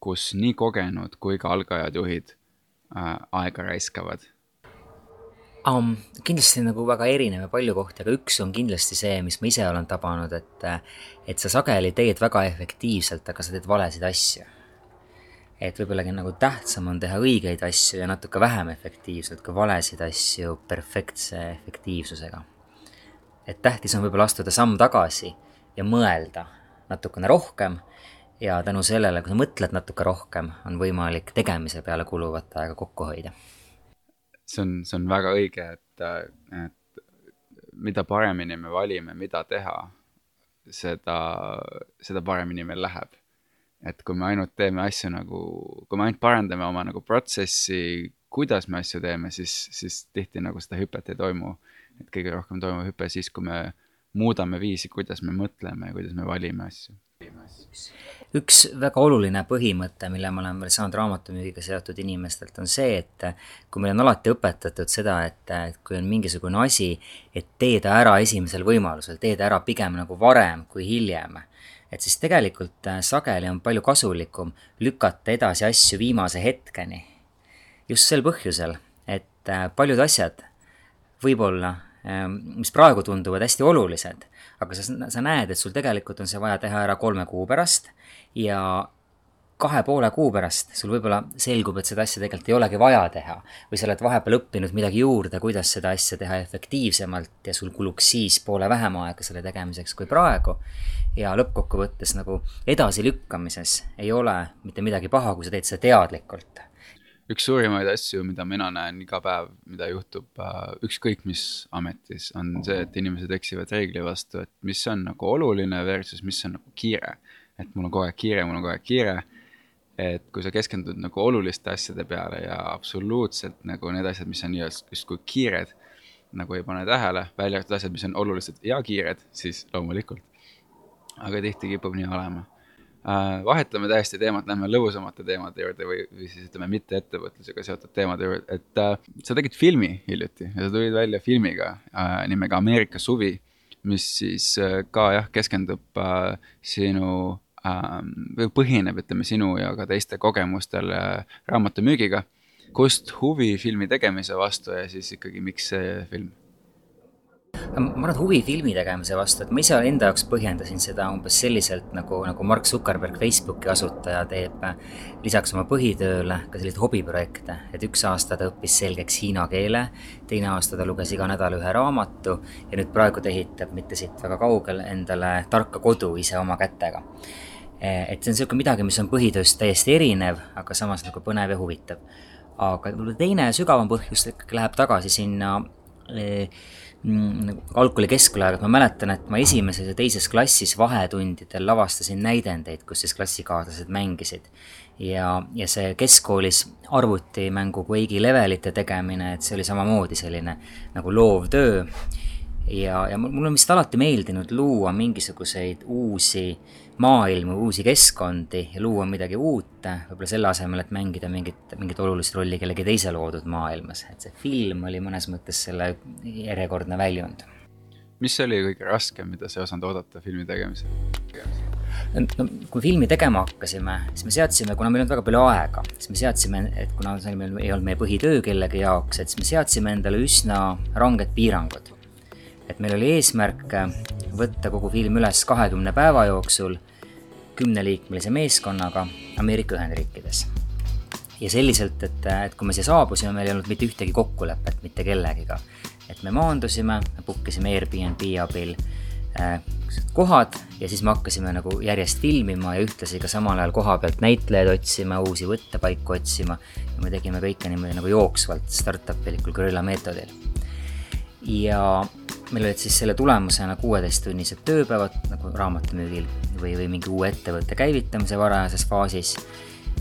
kus nii kogenud kui ka algajad juhid äh, aega raiskavad um,? kindlasti nagu väga erinev ja palju kohti, aga üks on kindlasti see, mis ma ise olen tabanud, et, et sa sageli teed väga efektiivselt, aga sa teed valesid asju. et võib-olla nagu tähtsam on teha õigeid asju ja natuke vähem efektiivselt kui valesid asju perfektse efektiivsusega. Et tähtis on võib-olla astuda samm tagasi ja mõelda natukene rohkem ja tänu sellele, kui sa mõtled natuke rohkem, on võimalik tegemise peale kuluvat aega kokku hoida see on, see on väga õige, et, et mida paremini me valime, mida teha, seda, seda paremini meil läheb. et kui me ainult teeme asju nagu, kui me ainult parandame oma nagu protsessi, kuidas me asju teeme, siis, siis tihti nagu seda hüpet ei toimu. Et kõige rohkem toimub hüpe siis, kui me muudame viisi, kuidas me mõtleme ja kuidas me valime asju üks väga oluline põhimõte, mille ma olen veel saanud raamatumüügiga seotud inimestelt, on see, et kui meil on alati õpetatud seda, et, et kui on mingisugune asi, et tee ta ära esimesel võimalusel, tee ta ära pigem nagu varem kui hiljem, et siis tegelikult äh, sageli on palju kasulikum lükata edasi asju viimase hetkeni. just sel põhjusel, et äh, paljud asjad võib-olla ähm, mis praegu tunduvad hästi olulised, aga sa, sa näed, et sul tegelikult on see vaja teha ära kolme kuu pärast ja kahe poole kuu pärast sul võib-olla selgub, et seda asja tegelikult ei olegi vaja teha. või sa oled vahepeal õppinud midagi juurde, kuidas seda asja teha efektiivsemalt ja sul kuluks siis poole vähem aega selle tegemiseks kui praegu. ja lõppkokkuvõttes nagu edasilükkamises ei ole mitte midagi paha, kui sa teed seda teadlikult üks suurimaid asju, mida mina näen iga päev, mida juhtub äh, ükskõik mis ametis, on see, et inimesed eksivad reegli vastu, et mis on nagu oluline versus mis on nagu kiire. et mul on kogu aeg kiire, mul on kogu aeg kiire. et kui sa keskendud nagu oluliste asjade peale ja absoluutselt nagu need asjad, mis on justkui kiired, nagu ei pane tähele, välja arvatud asjad, mis on olulised ja kiired, siis loomulikult. aga tihti kipub nii olema vahetame täiesti teemat, lähme lõbusamate teemade juurde või, või siis ütleme mitte ettevõtlusega seotud teemade juurde, et äh, sa tegid filmi hiljuti ja sa tulid välja filmiga äh, nimega Ameerika suvi, mis siis äh, ka jah, keskendub äh, sinu äh, või põhineb, ütleme sinu ja ka teiste kogemustel äh, raamatumüügiga. kust huvi filmi tegemise vastu ja siis ikkagi, miks see film? Ma arvan, et huvi filmi tegemise vastu, et ma ise enda jaoks põhjendasin seda umbes selliselt, nagu, nagu Mark Zuckerberg, Facebooki asutaja, teeb äh, lisaks oma põhitööle ka selliseid hobiprojekte. et üks aasta ta õppis selgeks hiina keele, teine aasta ta luges iga nädal ühe raamatu ja nüüd praegu ta ehitab mitte siit väga kaugel endale tarka kodu ise oma kätega. Äh, et see on niisugune midagi, mis on põhitööst täiesti erinev, aga samas nagu põnev ja huvitav. aga võib-olla teine sügavam põhjus ikkagi läheb tagasi sinna eh, Mm, nagu algkooli keskkooli ma mäletan, et ma esimeses ja teises klassis vahetundidel lavastasin näidendeid, kus siis klassikaaslased mängisid. ja, ja see keskkoolis arvutimängu Quake'i levelite tegemine, et see oli samamoodi selline nagu loov töö ja, ja mul on vist alati meeldinud luua mingisuguseid uusi maailmu, uusi keskkondi ja luua midagi uut, võib-olla selle asemel, et mängida mingit, mingit olulist rolli kellegi teise loodud maailmas, et see film oli mõnes mõttes selle järjekordne väljund. mis oli kõige raskem, mida sa ei osanud oodata filmi tegemisel? no kui filmi tegema hakkasime, siis me seadsime, kuna meil ei olnud väga palju aega, siis me seadsime, et kuna see ei olnud meie põhitöö kellegi jaoks, et siis me seadsime endale üsna ranged piirangud et meil oli eesmärk äh, võtta kogu film üles kahekümne päeva jooksul kümneliikmelise meeskonnaga Ameerika Ühendriikides. ja selliselt, et, äh, et kui me siia saabusime, meil ei olnud mitte ühtegi kokkulepet mitte kellegiga. et me maandusime, book isime Airbnb abil äh, kohad ja siis me hakkasime nagu järjest filmima ja ühtlasi ka samal ajal koha pealt näitlejaid otsima, uusi võttepaiku otsima. ja me tegime kõike niimoodi nagu jooksvalt startup ilikul gorilla meetodil. ja meil olid siis selle tulemusena kuueteisttunnised tööpäevad nagu raamatumüügil või, või mingi uue ettevõtte käivitamise varajases faasis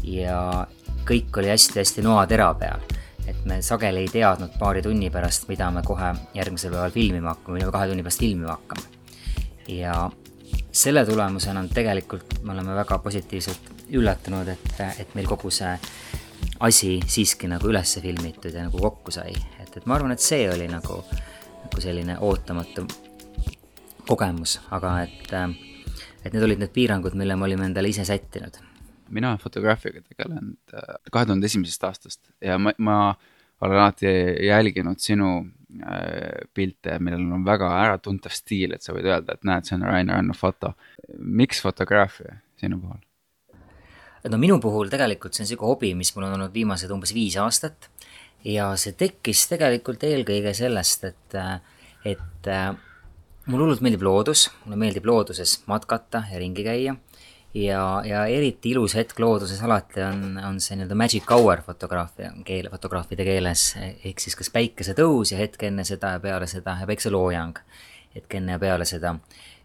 ja, kõik oli hästi-hästi noatera peal. et me sageli ei teadnud paari tunni pärast, mida me kohe järgmisel päeval filmima hakkame või kahe tunni pärast filmima hakkame. ja selle tulemusena tegelikult me oleme väga positiivselt üllatunud, et, et meil kogu see asi siiski nagu üles filmitud ja nagu kokku sai, et, et ma arvan, et see oli nagu, nagu selline ootamatu kogemus, aga et, et need olid need piirangud, mille me olime endale ise sättinud. mina fotograafiaga tegelen äh, kahe tuhande esimesest aastast ja ma, ma olen alati jälginud sinu äh, pilte, millel on väga äratuntav stiil, et sa võid öelda, et näed, see on Rainer Anno foto. miks fotograafia sinu puhul? no minu puhul tegelikult see on niisugune hobi, mis mul on olnud viimased umbes viis aastat ja see tekkis tegelikult eelkõige sellest, et, et mulle hullult meeldib loodus, mulle meeldib looduses matkata ja ringi käia. Ja, ja eriti ilus hetk looduses alati on, on see nii-öelda magic hour fotograafia keel, fotograafide keeles, ehk siis kas päikesetõus ja hetk enne seda ja peale seda ja päikseloojang hetk enne ja peale seda.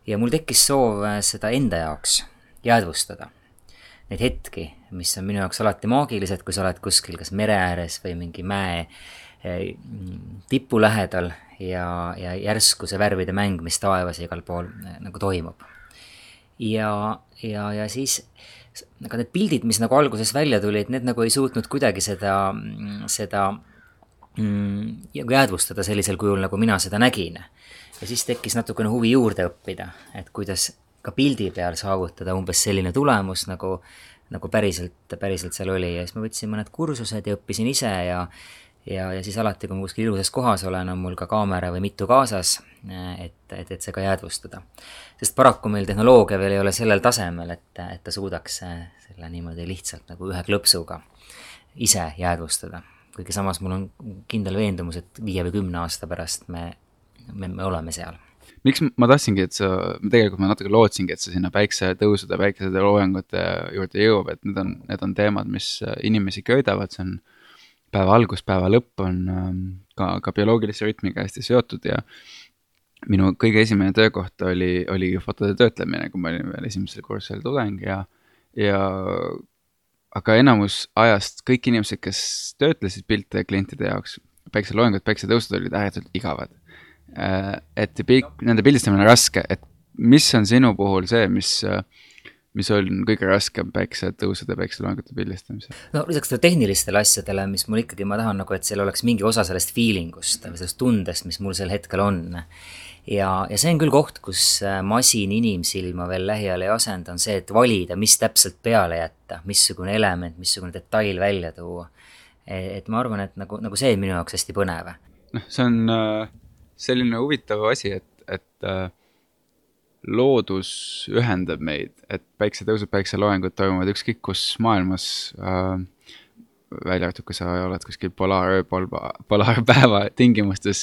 ja mul tekkis soov seda enda jaoks jäädvustada neid hetki, mis on minu jaoks alati maagilised, kui sa oled kuskil kas mere ääres või mingi mäe eh, tipu lähedal ja, ja järsku see värvide mäng, mis taevas ja igal pool eh, nagu toimub. ja, ja, ja siis aga need pildid, mis nagu alguses välja tulid, need nagu ei suutnud kuidagi seda, seda mm, jäädvustada sellisel kujul, nagu mina seda nägin. ja siis tekkis natukene huvi juurde õppida, et kuidas ka pildi peal saavutada umbes selline tulemus, nagu, nagu päriselt, päriselt seal oli ja siis ma võtsin mõned kursused ja õppisin ise ja ja, ja siis alati, kui ma kuskil ilusas kohas olen, on mul ka kaamera või mitu kaasas, et, et, et see ka jäädvustada. sest paraku meil tehnoloogia veel ei ole sellel tasemel, et, et ta suudaks selle niimoodi lihtsalt nagu ühe klõpsuga ise jäädvustada. kuigi samas mul on kindel veendumus, et viie või kümne aasta pärast me, me, me oleme seal miks ma tahtsingi, et sa, tegelikult ma natuke lootsingi, et sa sinna päiksetõusude, päikeseloojangute juurde jõuab, et need on, need on teemad, mis äh, inimesi köidavad, see on päeva algus, päeva lõpp on ähm, ka, ka bioloogilise rütmiga hästi seotud ja minu kõige esimene töökoht oli, oligi fotode töötlemine, kui ma olin veel esimesel kursusel tudeng ja, ja aga enamus ajast kõik inimesed, kes töötlesid pilte klientide jaoks, päikseloojangud, päiksetõusud olid ääretult igavad et pikk, nende pildistamine on raske, et mis on sinu puhul see, mis, mis on kõige raskem päiksetõusude, päikseloengute pildistamisel? no lisaks tehnilistele asjadele, mis mul ikkagi, ma tahan nagu, et seal oleks mingi osa sellest feeling ust või sellest tundest, mis mul sel hetkel on. ja, ja see on küll koht, kus äh, masin inimsilma veel lähiajal ei asenda, on see, et valida, mis täpselt peale jätta, missugune element, missugune detail välja tuua. E, et ma arvan, et nagu, nagu see on minu jaoks hästi põnev. noh, see on äh selline huvitav asi, et, et äh, loodus ühendab meid, et päiksetõusud, päikseloengud toimuvad ükskõik kus maailmas äh,. välja arvatud, kui sa oled kuskil polaarööpol, polaarpäeva tingimustes,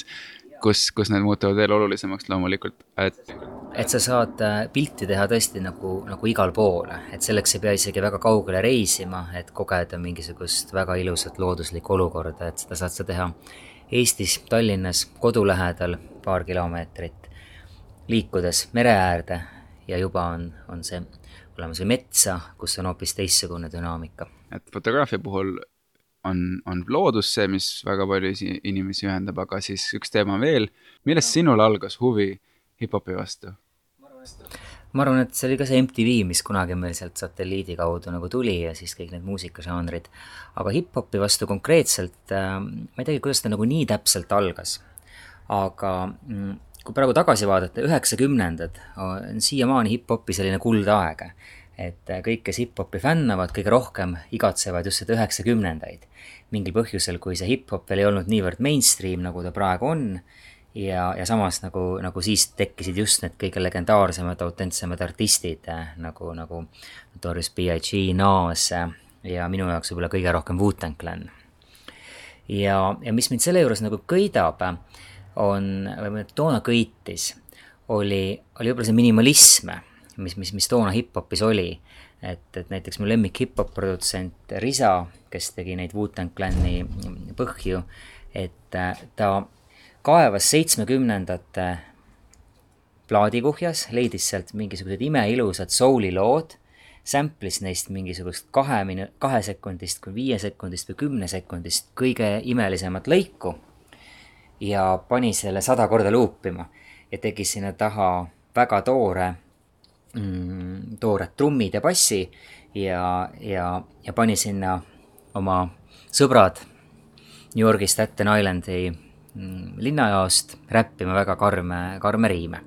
kus, kus need muutuvad veel olulisemaks loomulikult, et. et sa saad äh, pilti teha tõesti nagu, nagu igal pool, et selleks ei pea isegi väga kaugele reisima, et kogeda mingisugust väga ilusat looduslikku olukorda, et seda saad sa teha Eestis, Tallinnas, kodu lähedal paar kilomeetrit, liikudes mere äärde ja juba on, on see olemas või metsa, kus on hoopis teistsugune dünaamika. et fotograafia puhul on, on loodus see, mis väga palju inimesi ühendab, aga siis üks teema veel, millest sinul algas huvi hip-hopi vastu? Ma arvan, et see oli ka see MTV, mis kunagi meil sealt satelliidi kaudu nagu tuli ja siis kõik need muusikažanrid. aga hip-hopi vastu konkreetselt äh,, ma ei teagi, kuidas ta nagu nii täpselt algas. aga mm, kui praegu tagasi vaadata, üheksakümnendad on siiamaani hip-hopi selline kuldaeg. et äh, kõik, kes hip-hopi fännavad, kõige rohkem igatsevad just seda üheksakümnendaid. mingil põhjusel, kui see hip-hop veel ei olnud niivõrd mainstream, nagu ta praegu on ja, ja samas nagu, nagu siis tekkisid just need kõige legendaarsemad, autentsemad artistid nagu, nagu Notorious B.I.G, Nas ja minu jaoks võib-olla kõige rohkem Wu-Tang Clan. ja, ja mis mind selle juures nagu köidab, on, või toona köitis, oli, oli võib-olla see minimalism, mis, mis, mis toona hip-hopis oli. et, et näiteks mu lemmik hip-hop produtsent Risa, kes tegi neid Wu-Tang Clani põhju, et ta kaevas seitsmekümnendate plaadikuhjas, leidis sealt mingisugused imeilusad souli lood, sample'is neist mingisugust kahe minu-, kahesekundist kuni viiesekundist või kümnesekundist kõige imelisemat lõiku ja pani selle sada korda luupima ja tegi sinna taha väga toore mm,, toored trummid ja bassi ja, ja, ja pani sinna oma sõbrad New Yorgi Staten Islandi linnajaost räppima väga karme, karme riime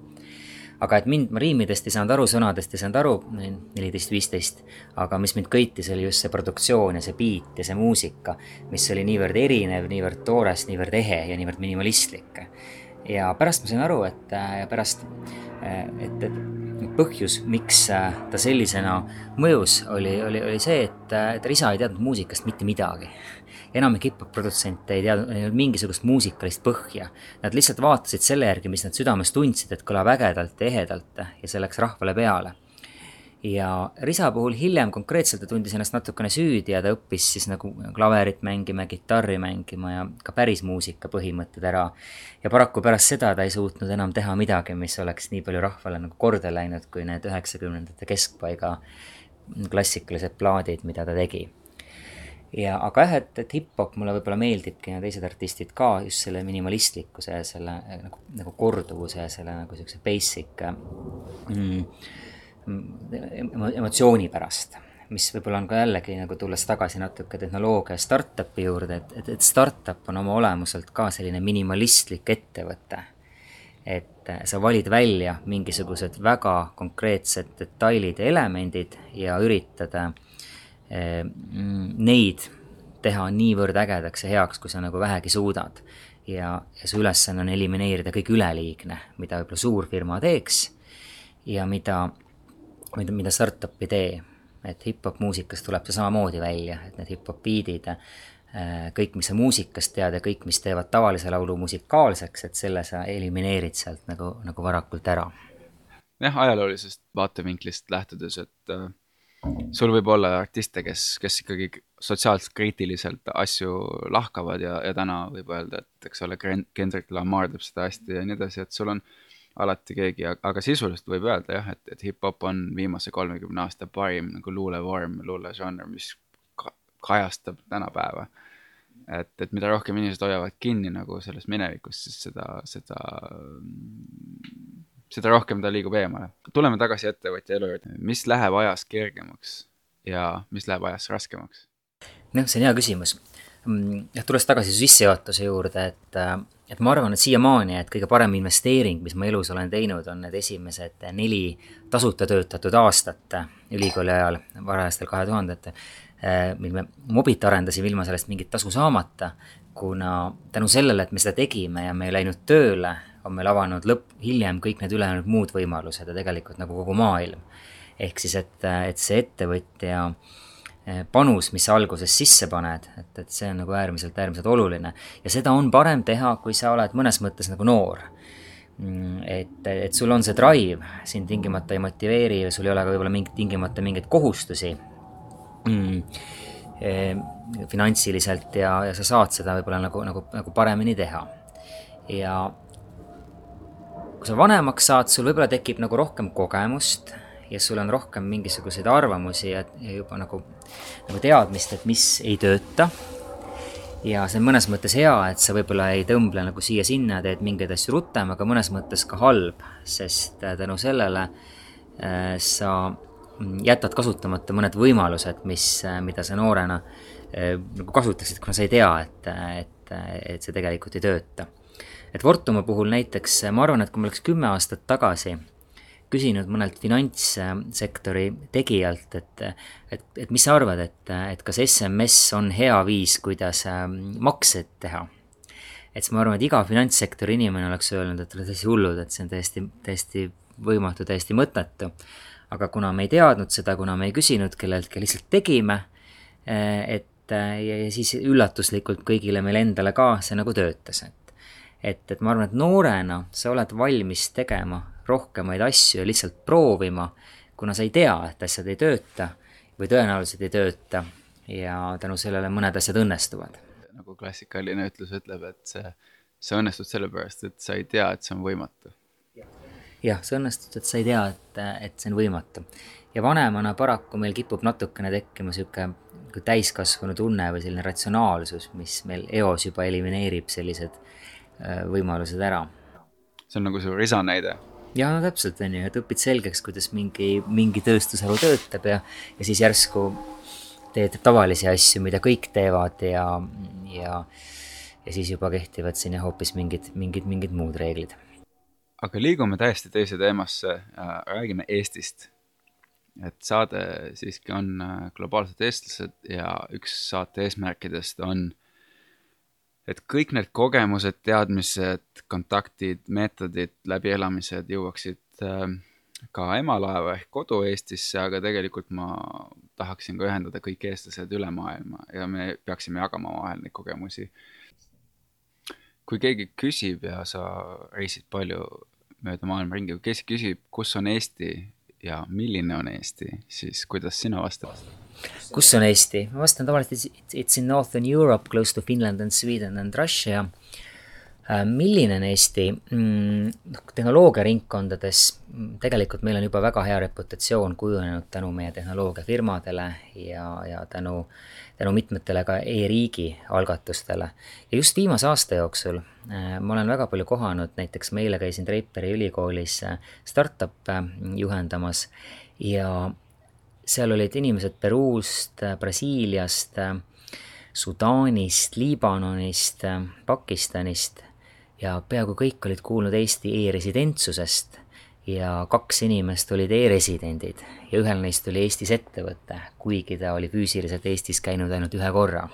aga et mind, ma riimidest ei saanud aru, sõnadest ei saanud aru, neliteist, viisteist, aga mis mind köitis, oli just see produktsioon ja see beat ja see muusika, mis oli niivõrd erinev, niivõrd toores, niivõrd ehe ja niivõrd minimalistlik. ja pärast ma sain aru, et pärast, et, et põhjus, miks ta sellisena mõjus, oli, oli, oli see, et, et Risa ei teadnud muusikast mitte midagi enamik hip-hop produtsente ei teadnud, ei olnud mingisugust muusikalist põhja. Nad lihtsalt vaatasid selle järgi, mis nad südames tundsid, et kõlab ägedalt ja ehedalt ja see läks rahvale peale. ja Risa puhul hiljem konkreetselt ta tundis ennast natukene süüdi ja ta õppis siis nagu klaverit mängima ja kitarri mängima ja ka päris muusika põhimõtted ära. ja paraku pärast seda ta ei suutnud enam teha midagi, mis oleks nii palju rahvale nagu korda läinud, kui need üheksakümnendate keskpaiga klassikalised plaadid, mida ta tegi ja aga jah, et, et hip-hop mulle võib-olla meeldibki ja teised artistid ka just selle minimalistlikkuse ja selle eh, nagu, nagu korduvuse ja selle nagu siukse basic mm, mm emotsiooni pärast. mis võib-olla on ka jällegi nagu tulles tagasi natuke tehnoloogia startup'i juurde, et, et, et startup on oma olemuselt ka selline minimalistlik ettevõte. et eh, sa valid välja mingisugused väga konkreetsed detailid ja elemendid ja üritad äh, neid teha niivõrd ägedaks ja heaks, kui sa nagu vähegi suudad. ja, ja su ülesanne on elimineerida kõik üleliigne, mida võib-olla suurfirma teeks ja mida, mida, mida startup ei tee. et hip-hop muusikas tuleb see samamoodi välja, et need hip-hop beat'id, äh, kõik, mis sa muusikast tead ja kõik, mis teevad tavalise laulu musikaalseks, et selle sa elimineerid sealt nagu, nagu varakult ära. jah, ajaloolisest vaatevinklist lähtudes, et äh sul võib olla artiste, kes, kes ikkagi sotsiaalselt kriitiliselt asju lahkavad ja, ja täna võib öelda, et eks ole, Kendrick Lamar teeb seda hästi ja nii edasi, et sul on alati keegi, aga sisuliselt võib öelda jah, et, et hip-hop on viimase kolmekümne aasta parim nagu luulevorm, luuležanr, mis ka, kajastab tänapäeva. et, et mida rohkem inimesed hoiavad kinni nagu sellest minevikust, siis seda, seda seda rohkem ta liigub eemale. tuleme tagasi ettevõtja elu juurde, mis läheb ajas kergemaks ja mis läheb ajas raskemaks? noh, see on hea küsimus. Mm, jah, tulles tagasi sissejuhatuse juurde, et, äh, et ma arvan, et siiamaani, et kõige parem investeering, mis ma elus olen teinud, on need esimesed neli tasuta töötatud aastat ülikooli ajal, varajastel kahe tuhandetel, äh, mil me Mobit arendasime ilma sellest mingit tasu saamata, kuna tänu sellele, et me seda tegime ja me ei läinud tööle, on meil avanud lõpp, hiljem kõik need ülejäänud muud võimalused ja tegelikult nagu kogu maailm. ehk siis, et, et see ettevõtja eh, panus, mis sa alguses sisse paned, et, et see on nagu äärmiselt, äärmiselt oluline. ja seda on parem teha, kui sa oled mõnes mõttes nagu noor. Mm, et, et sul on see drive, sind tingimata ei motiveeri ja sul ei ole ka võib-olla mingit, tingimata mingeid kohustusi mm, eh, finantsiliselt ja, ja sa saad seda võib-olla nagu, nagu, nagu paremini teha. ja kui sa vanemaks saad, sul võib-olla tekib nagu rohkem kogemust ja sul on rohkem mingisuguseid arvamusi ja, ja juba nagu, nagu teadmist, et mis ei tööta. ja see on mõnes mõttes hea, et sa võib-olla ei tõmble nagu siia-sinna, teed mingeid asju rutem, aga mõnes mõttes ka halb, sest äh, tänu sellele äh, sa jätad kasutamata mõned võimalused, mis, äh, mida sa noorena äh, nagu kasutaksid, kuna sa ei tea, et, et, et see tegelikult ei tööta et Fortuma puhul näiteks ma arvan, et kui ma oleks kümme aastat tagasi küsinud mõnelt finantssektori tegijalt, et, et, et mis sa arvad, et, et kas SMS on hea viis, kuidas ähm, makseid teha? et siis ma arvan, et iga finantssektori inimene oleks öelnud, et te olete täiesti hullud, et see on täiesti, täiesti võimatu, täiesti mõttetu. aga kuna me ei teadnud seda, kuna me ei küsinud kelleltki, lihtsalt tegime, äh, et äh, ja siis üllatuslikult kõigile meile endale ka see nagu töötas, et et, et ma arvan, et noorena sa oled valmis tegema rohkemaid asju ja lihtsalt proovima, kuna sa ei tea, et asjad ei tööta või tõenäoliselt ei tööta ja tänu sellele mõned asjad õnnestuvad. nagu klassikaline ütlus ütleb, et see, see õnnestub sellepärast, et sa ei tea, et see on võimatu. jah, see õnnestus, et sa ei tea, et, et see on võimatu. ja vanemana paraku meil kipub natukene tekkima niisugune nagu täiskasvanu tunne või selline ratsionaalsus, mis meil eos juba elimineerib sellised äh, võimalused ära. see on nagu su risa näide? jaa, no täpselt, on ju, et õpid selgeks, kuidas mingi, mingi tööstusharu töötab ja, ja siis järsku teed tavalisi asju, mida kõik teevad ja, ja ja siis juba kehtivad siin jah, hoopis mingid, mingid, mingid muud reeglid. aga liigume täiesti teise teemasse äh,, räägime Eestist. et saade siiski on äh, globaalsed eestlased ja üks saate eesmärkidest on, et kõik need kogemused, teadmised, kontaktid, meetodid, läbielamised jõuaksid äh, ka emalaeva ehk kodu Eestisse, aga tegelikult ma tahaksin ka ühendada kõik eestlased üle maailma ja me peaksime jagama omavahel neid kogemusi. Kui keegi küsib ja sa reisid palju mööda maailma ringi, kui keegi küsib, kus on Eesti? ja milline on Eesti, siis kuidas sina vastad? Kus on Eesti? ma vastan tavaliselt it's in northern Europe, close to Finland and Sweden and Russia Äh, milline on Eesti noh, tehnoloogiaringkondades, mm, tegelikult meil on juba väga hea reputatsioon kujunenud tänu meie tehnoloogiafirmadele ja, ja tänu, tänu mitmetele ka e-riigi algatustele. ja just viimase aasta jooksul äh, ma olen väga palju kohanud, näiteks ma eile käisin Treiperi ülikoolis äh, startup'e juhendamas ja seal olid inimesed Peruust, Brasiiliast, Sudaanist, Liibanonist, Pakistanist ja peaaegu kõik olid kuulnud Eesti e-residentsusest ja kaks inimest olid e-residendid ja ühel neist oli Eestis ettevõte, kuigi ta oli füüsiliselt Eestis käinud ainult ühe korra.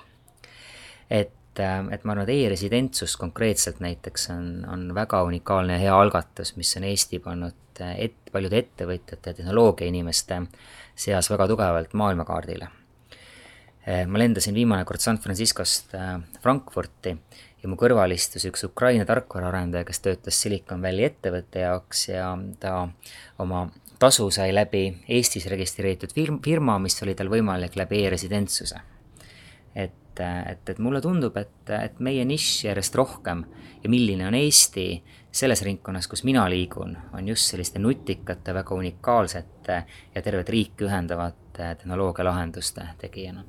et, et ma arvan, et e-residentsus konkreetselt näiteks on, on väga unikaalne ja hea algatus, mis on Eesti pannud et, paljude ettevõtjate ja tehnoloogiainimeste seas väga tugevalt maailmakaardile. ma lendasin viimane kord San Franciscost Frankfurti ja mu kõrval istus üks Ukraina tarkvaraarendaja, kes töötas Silicon Valley ettevõtte jaoks ja ta oma tasu sai läbi Eestis registreeritud firm, firma, mis oli tal võimalik läbi e-residentsuse. et, et, et mulle tundub, et, et meie nišš järjest rohkem ja milline on Eesti selles ringkonnas, kus mina liigun, on just selliste nutikate, väga unikaalsete ja tervet riiki ühendavate tehnoloogialahenduste tegijana.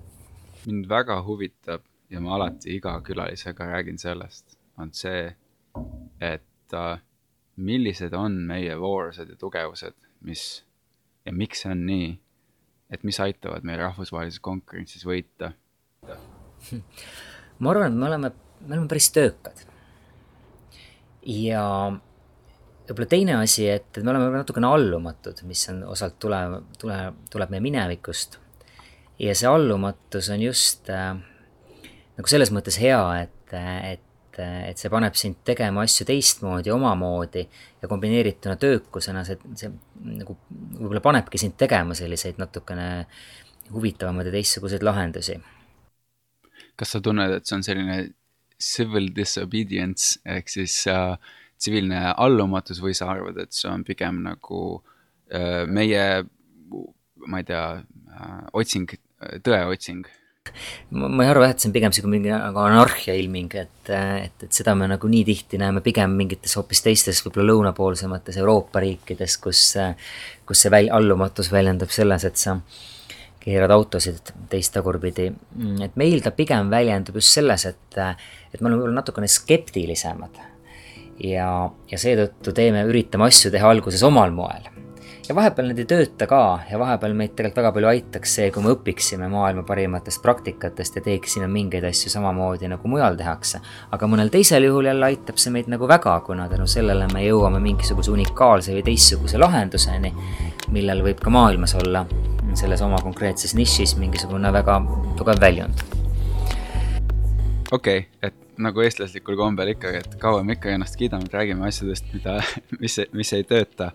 mind väga huvitab ja ma alati iga külalisega räägin sellest, on see, et äh, millised on meie voorused ja tugevused, mis ja miks see on nii, et mis aitavad meil rahvusvahelises konkurentsis võita? ma arvan, et me oleme, me oleme päris töökad. Ja võib-olla teine asi, et, et me oleme natukene allumatud, mis on osalt tule, tule, tuleb meie minevikust. ja see allumatus on just äh, nagu selles mõttes hea, et, et, et see paneb sind tegema asju teistmoodi, omamoodi ja kombineerituna töökusena see, see nagu võib-olla panebki sind tegema selliseid natukene huvitavamaid ja teistsuguseid lahendusi. kas sa tunned, et see on selline civil disobedience ehk siis äh, tsiviilne allumatus või sa arvad, et see on pigem nagu äh, meie, ma ei tea äh,, otsing, tõeotsing? ma ei arva jah, et see on pigem sihuke mingi nagu anarhia ilming, et, et, et seda me nagu nii tihti näeme pigem mingites hoopis teistes, võib-olla lõunapoolsemates Euroopa riikides, kus, kus see väl-, allumatus väljendub selles, et sa keerad autosid teist tagurpidi. et meil ta pigem väljendub just selles, et, et me oleme võib-olla natukene skeptilisemad. ja, ja seetõttu teeme, üritame asju teha alguses omal moel ja vahepeal need ei tööta ka ja vahepeal meid tegelikult väga palju aitaks see, kui me õpiksime maailma parimatest praktikatest ja teeksime mingeid asju samamoodi, nagu mujal tehakse. aga mõnel teisel juhul jälle aitab see meid nagu väga, kuna tänu sellele me jõuame mingisuguse unikaalse või teistsuguse lahenduseni, millel võib ka maailmas olla selles oma konkreetses nišis mingisugune väga tugev väljund. okei okay,, et nagu eestlaslikul kombel ikkagi, et kaua me ikka ennast kiidame, et räägime asjadest, mida, mis, mis ei tööta.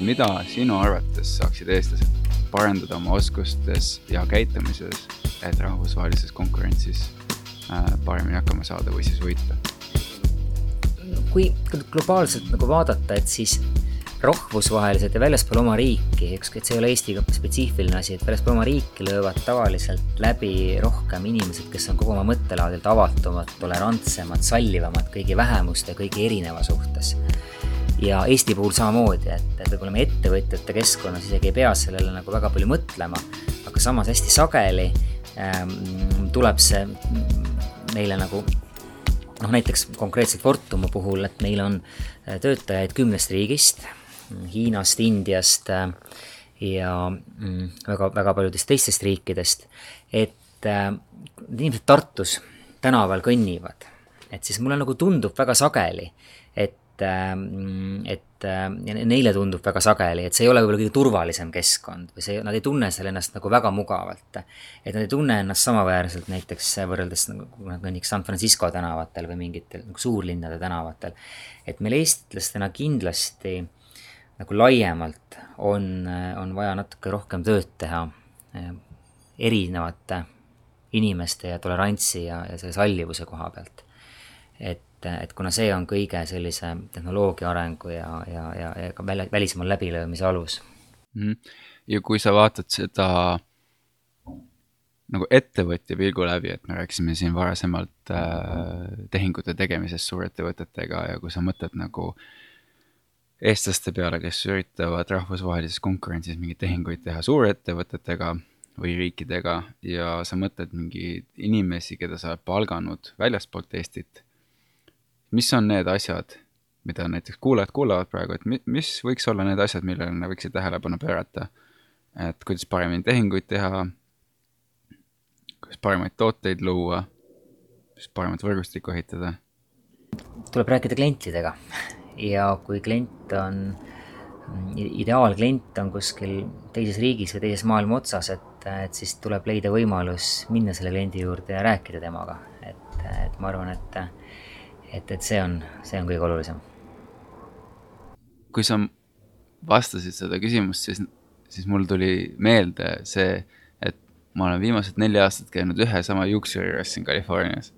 mida sinu arvates saaksid eestlased parendada oma oskustes ja käitumises, et rahvusvahelises konkurentsis äh, paremini hakkama saada või siis võita? kui globaalselt nagu vaadata, et siis rahvusvaheliselt ja väljaspool oma riiki, ükskõik, see ei ole Eesti spetsiifiline asi, et väljaspool oma riiki löövad tavaliselt läbi rohkem inimesed, kes on kogu oma mõttelaadilt avatumad, tolerantsemad, sallivamad kõigi vähemuste, kõigi erineva suhtes. ja Eesti puhul samamoodi, et, et võib-olla me ettevõtjate keskkonnas isegi ei pea sellele nagu väga palju mõtlema, aga samas hästi sageli ähm, tuleb see meile nagu noh, näiteks konkreetselt Fortumi puhul, et meil on äh, töötajaid kümnest riigist, Hiinast, Indiast äh, ja mm, väga, väga paljudest teistest riikidest, et äh, inimesed Tartus tänaval kõnnivad, et siis mulle nagu tundub väga sageli, et et, et neile tundub väga sageli, et see ei ole võib-olla kõige turvalisem keskkond või see, nad ei tunne seal ennast nagu väga mugavalt. et nad ei tunne ennast samaväärselt näiteks võrreldes nagu, kui nad kõnniks San Francisco tänavatel või mingitel nagu suurlinnade tänavatel. et meil eestlastena kindlasti nagu laiemalt on, on vaja natuke rohkem tööd teha eh, erinevate inimeste ja tolerantsi ja, ja selle sallivuse koha pealt. et et, kuna see on kõige sellise tehnoloogia arengu ja, ja, ja, ja ka väl, välismaal läbilöömise alus. -hmm. ja kui sa vaatad seda nagu ettevõtja pilgu läbi, et me rääkisime siin varasemalt äh, tehingute tegemisest suurettevõtetega ja kui sa mõtled nagu eestlaste peale, kes üritavad rahvusvahelises konkurentsis mingeid tehinguid teha suurettevõtetega või riikidega ja sa mõtled mingeid inimesi, keda sa oled palganud väljaspoolt Eestit mis on need asjad, mida näiteks kuulajad kuulavad praegu, et mis võiks olla need asjad, millele nad võiksid tähelepanu pöörata? et kuidas paremini tehinguid teha, kuidas paremaid tooteid luua, kuidas paremat võrgustikku ehitada? tuleb rääkida klientidega ja kui klient on, ideaalklient on kuskil teises riigis või teises maailma otsas, et, et siis tuleb leida võimalus minna selle kliendi juurde ja rääkida temaga, et, et ma arvan, et et, et see on, see on kõige olulisem. kui sa vastasid seda küsimust, siis, siis mul tuli meelde see, et ma olen viimased neli aastat käinud ühe sama juuksuri juures siin Californias.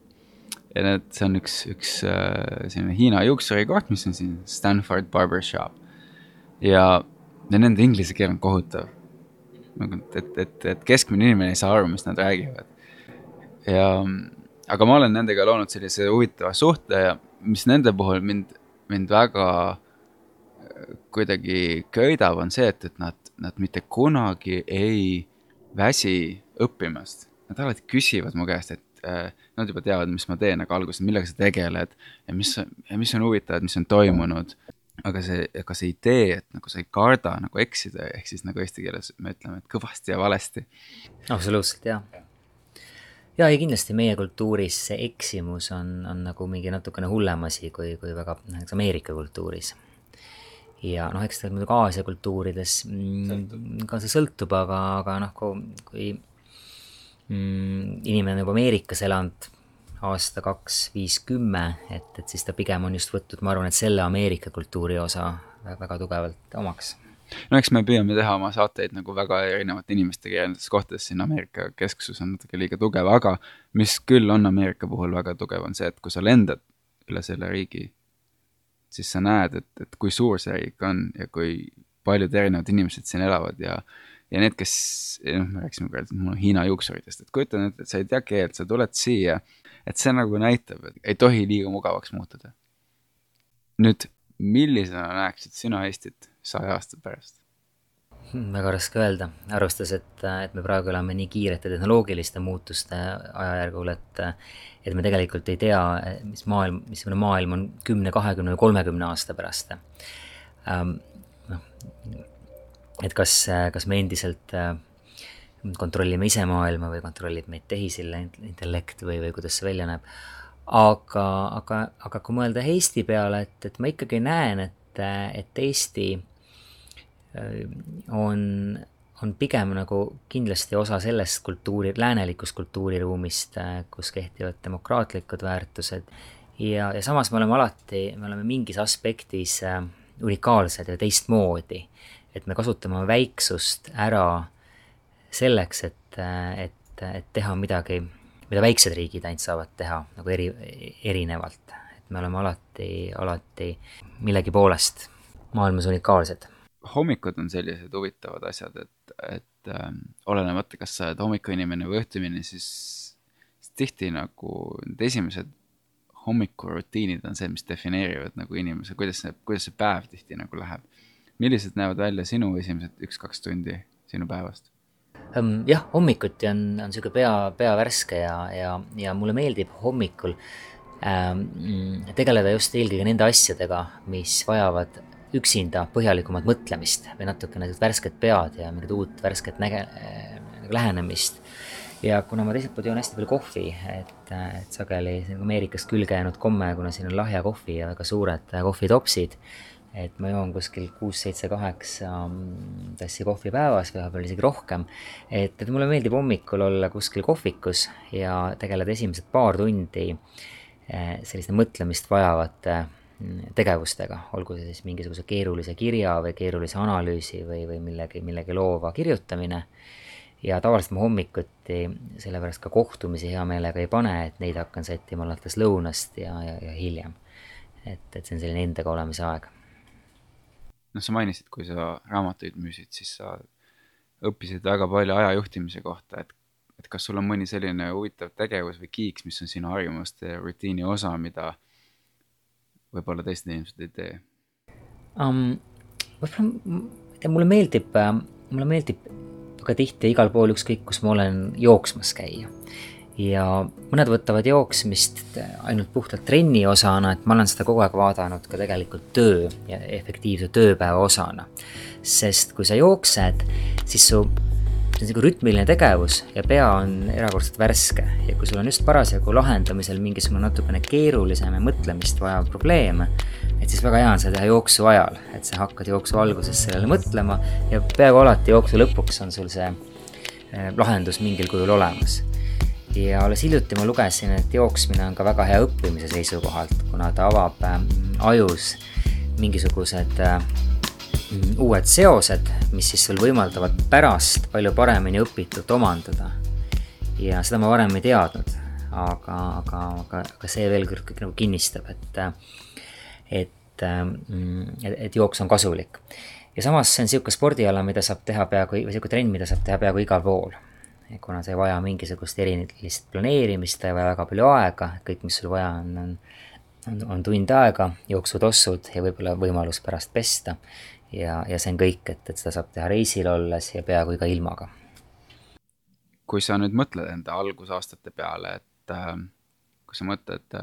Ja need, see on üks, üks äh, selline Hiina juuksurikoht, mis on siin Stanford Barbershop. ja, ja nende inglise keel on kohutav. nagu, et, et, et keskmine inimene ei saa aru, mis nad räägivad. ja aga ma olen nendega loonud sellise huvitava suhte ja mis nende puhul mind, mind väga äh, kuidagi köidab, on see, et, et nad, nad mitte kunagi ei väsi õppimast. Nad alati küsivad mu käest, et äh, nad juba teavad, mis ma teen, aga alguses, millega sa tegeled ja mis, ja mis on huvitav, et mis on toimunud. aga see, aga see idee, et nagu sa ei karda nagu eksida, ehk siis nagu eesti keeles me ütleme, et kõvasti ja valesti. absoluutselt, jah jaa, ei kindlasti meie kultuuris see eksimus on, on nagu mingi natukene hullem asi kui, kui väga näiteks Ameerika kultuuris. ja noh, eks ta muidugi Aasia kultuurides mm, ka see sõltub, aga, aga noh, kui mm, inimene on juba Ameerikas elanud aasta, kaks, viis, kümme, et, et siis ta pigem on just võtnud, ma arvan, et selle Ameerika kultuuri osa väga tugevalt omaks. No eks me püüame teha oma saateid nagu väga erinevate inimestega erinevates kohtades, siin Ameerika kesksus on natuke liiga tugev, aga mis küll on Ameerika puhul väga tugev, on see, et kui sa lendad üle selle riigi, siis sa näed, et, et kui suur see riik on ja kui paljud erinevad inimesed siin elavad ja ja need, kes, noh, me rääkisime ka mul Hiina juuksuritest, et kujuta nüüd, et sa ei tea keelt, sa tuled siia, et see nagu näitab, et ei tohi liiga mugavaks muutuda. nüüd, millisena näeksid sina Eestit saja aasta pärast? Hmm, väga raske öelda, arvestades, et, et me praegu elame nii kiirete tehnoloogiliste muutuste ajajärgul, et et me tegelikult ei tea, mis maailm, missugune maailm on kümne, kahekümne või kolmekümne aasta pärast ähm,. noh, et kas, kas me endiselt äh, kontrollime ise maailma või kontrollib meid tehisintellekt või, või kuidas see välja näeb. aga, aga, aga kui mõelda Eesti peale, et, et ma ikkagi näen, et, et Eesti Äh, on, on pigem nagu kindlasti osa sellest kultuuri, läänelikust kultuuriruumist, äh, kus kehtivad demokraatlikud väärtused ja, ja samas me oleme alati, me oleme mingis aspektis äh, unikaalsed ja teistmoodi. Et me kasutame väiksust ära selleks, et, et, et teha midagi, mida väiksed riigid ainult saavad teha nagu eri, erinevalt. et me oleme alati, alati millegi poolest maailmas unikaalsed hommikud on sellised huvitavad asjad, et, et äh, olenemata, kas sa oled hommikuinimene või õhtuinimene, siis, siis tihti nagu need esimesed hommikurutiinid on see, mis defineerivad nagu inimese, kuidas see, kuidas see päev tihti nagu läheb. Millised näevad välja sinu esimesed üks-kaks tundi sinu päevast? Ehm, jah, hommikuti on, on sihuke pea, pea värske ja, ja, ja mulle meeldib hommikul ähm, tegeleda just eelkõige nende asjadega, mis vajavad üksinda põhjalikumat mõtlemist või natukene värsket pead ja mingit uut värsket näge- äh,, lähenemist. ja kuna ma teiselt poolt joon hästi palju kohvi, et, et sageli see on Ameerikast külge jäänud komme, kuna siin on lahja kohvi ja väga suured kohvitopsid, et ma joon kuskil kuus-seitse-kaheksa mm, tassi kohvi päevas, vahepeal isegi rohkem. et, et mulle meeldib hommikul olla kuskil kohvikus ja tegeleda esimesed paar tundi eh, selliste mõtlemist vajavate tegevustega, olgu see siis mingisuguse keerulise kirja või keerulise analüüsi või, või millegi, millegi loova kirjutamine. ja tavaliselt ma hommikuti sellepärast ka kohtumisi hea meelega ei pane, et neid hakkan sättima alates lõunast ja, ja, ja hiljem. et, et see on selline endaga olemise aeg. Noh, sa mainisid, kui sa raamatuid müüsid, siis sa õppisid väga palju ajajuhtimise kohta, et et kas sul on mõni selline huvitav tegevus või kiiks, mis on sinu harjumuste rutiini osa, mida võib-olla teised inimesed ei tee um,? võib-olla, ma ei tea, mulle meeldib, äh, mulle meeldib väga tihti igal pool, ükskõik kus ma olen, jooksmas käia. Ja mõned võtavad jooksmist ainult puhtalt trenni osana, et ma olen seda kogu aeg vaadanud ka tegelikult töö ja efektiivse tööpäeva osana. sest kui sa jooksed, siis su see on niisugune rütmiline tegevus ja pea on erakordselt värske ja kui sul on just parasjagu lahendamisel mingisugune natukene keerulisem ja mõtlemist vajav probleem, et siis väga hea on seda teha jooksu ajal, et sa hakkad jooksu alguses sellele mõtlema ja peaaegu alati jooksu lõpuks on sul see eh, lahendus mingil kujul olemas. Ja alles hiljuti ma lugesin, et jooksmine on ka väga hea õppimise seisukohalt, kuna ta avab eh, ajus mingisugused äh, uued seosed, mis siis sul võimaldavad pärast palju paremini õpitut omandada. ja seda ma varem ei teadnud, aga, aga, aga, aga see veel kord kõik nagu kinnistab, et, et, mm, et, et jooks on kasulik. ja samas see on niisugune spordiala, mida saab teha peaaegu, või niisugune trenn, mida saab teha peaaegu igal pool. Kuna see ei vaja mingisugust erilist planeerimist, ta ei vaja väga palju aega, kõik, mis sul vaja on, on on, on tund aega, jooksutossud ja võib-olla võimalus pärast pesta ja, ja see on kõik, et, et seda saab teha reisil olles ja peaaegu iga ilmaga. kui sa nüüd mõtled enda algusaastate peale, et äh, kui sa mõtled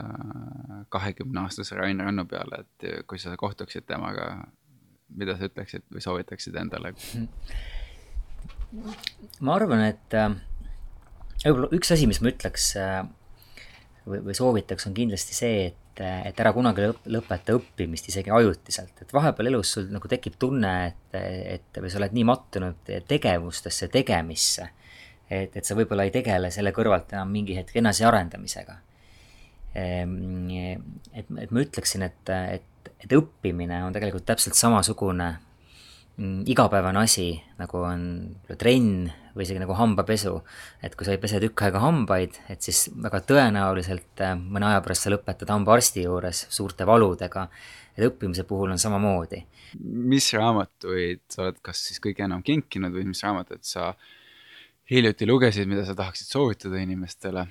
kahekümne äh, aastase Rain Rannu peale, et kui sa kohtuksid temaga, mida sa ütleksid või soovitaksid endale? ma arvan, et äh, võib-olla üks asi, mis ma ütleks äh, või, või soovitaks, on kindlasti see, et et, ära kunagi lõp lõpeta õppimist isegi ajutiselt, et vahepeal elus sul nagu tekib tunne, et, et või sa oled nii mattunud tegevustesse, tegemisse, et, et sa võib-olla ei tegele selle kõrvalt enam mingi hetk enesearendamisega. Ehm, et, et ma ütleksin, et, et, et õppimine on tegelikult täpselt samasugune igapäevane asi, nagu on trenn või isegi nagu hambapesu. et kui sa ei pese tükk aega hambaid, et siis väga tõenäoliselt äh, mõne aja pärast sa lõpetad hambaarsti juures suurte valudega. et õppimise puhul on samamoodi. mis raamatuid sa oled kas siis kõige enam kinkinud või mis raamatuid sa hiljuti lugesid, mida sa tahaksid soovitada inimestele?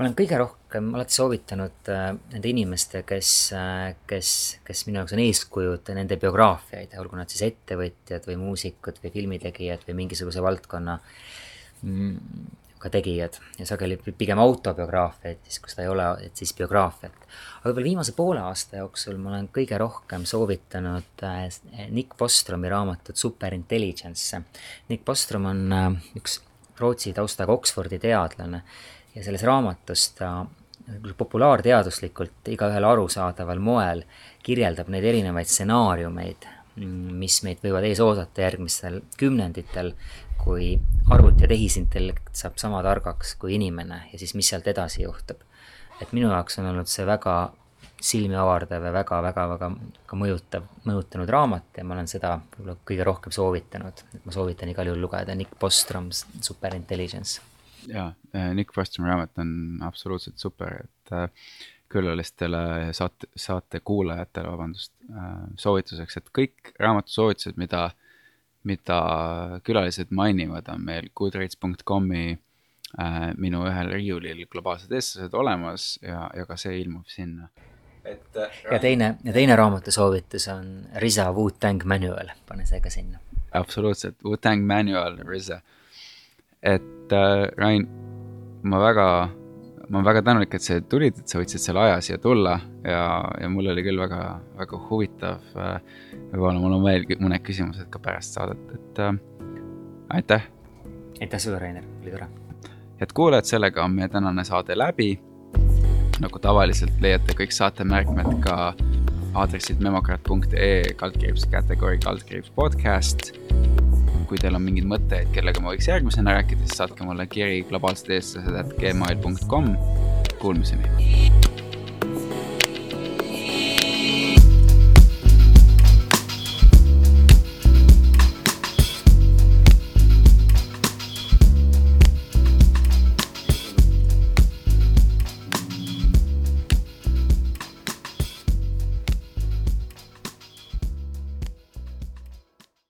Ma olen kõige rohkem alati soovitanud äh, nende inimeste, kes äh,, kes, kes minu jaoks on eeskujud, nende biograafiaid, olgu nad siis ettevõtjad või muusikud või filmitegijad või mingisuguse valdkonna mm, ka tegijad ja sageli pigem autobiograafiaid, siis kui seda ei ole, et siis biograafiat. aga võib-olla viimase poole aasta jooksul ma olen kõige rohkem soovitanud äh, Nick Bostromi raamatut Superintelligence. Nick Bostrom on äh, üks Rootsi taustaga Oxfordi teadlane ja selles raamatus ta populaarteaduslikult igaühele arusaadaval moel kirjeldab neid erinevaid stsenaariumeid, mis meid võivad ees oodata järgmistel kümnenditel, kui arvuti ja tehisintellekt saab sama targaks kui inimene ja siis mis sealt edasi juhtub. et minu jaoks on olnud see väga silmi avardav ja väga-väga-väga ka mõjutav, mõjutanud raamat ja ma olen seda võib-olla kõige rohkem soovitanud, et ma soovitan igal juhul lugeda Nick Bostrom's Superintelligence jaa, äh, Nick Frostomi raamat on absoluutselt super, et äh, külalistele, saate, saate kuulajatele, vabandust, äh, soovituseks, et kõik raamatusoovitused, mida, mida külalised mainivad, on meil goodreads.com'i minu ühel riiulil globaalsed eestlased olemas ja, ja ka see ilmub sinna. et äh,. ja teine, ja teine raamatusoovitus on Risa Wu-Tang Manual, pane see ka sinna. absoluutselt, Wu-Tang Manual, Risa. Et äh, Rain, ma väga ma olen väga tänulik, et sa tulid, et sa võtsid selle aja siia tulla ja, ja mul oli küll väga, väga huvitav. Äh, võib-olla mul on veel mõned küsimused ka pärast saadet, et äh, aitäh. aitäh sulle, Rainer, oli tore. head kuulajad, sellega on meie tänane saade läbi. nagu tavaliselt leiate kõik saatemärkmed ka aadressilt memokraat.ee kaldkriips kategooria kaldkriips podcast kui teil on mingeid mõtteid, kellega ma võiks järgmisena rääkida, siis saatke mulle kiri globaalsed eestlased at gmail.com. Kuulmiseni.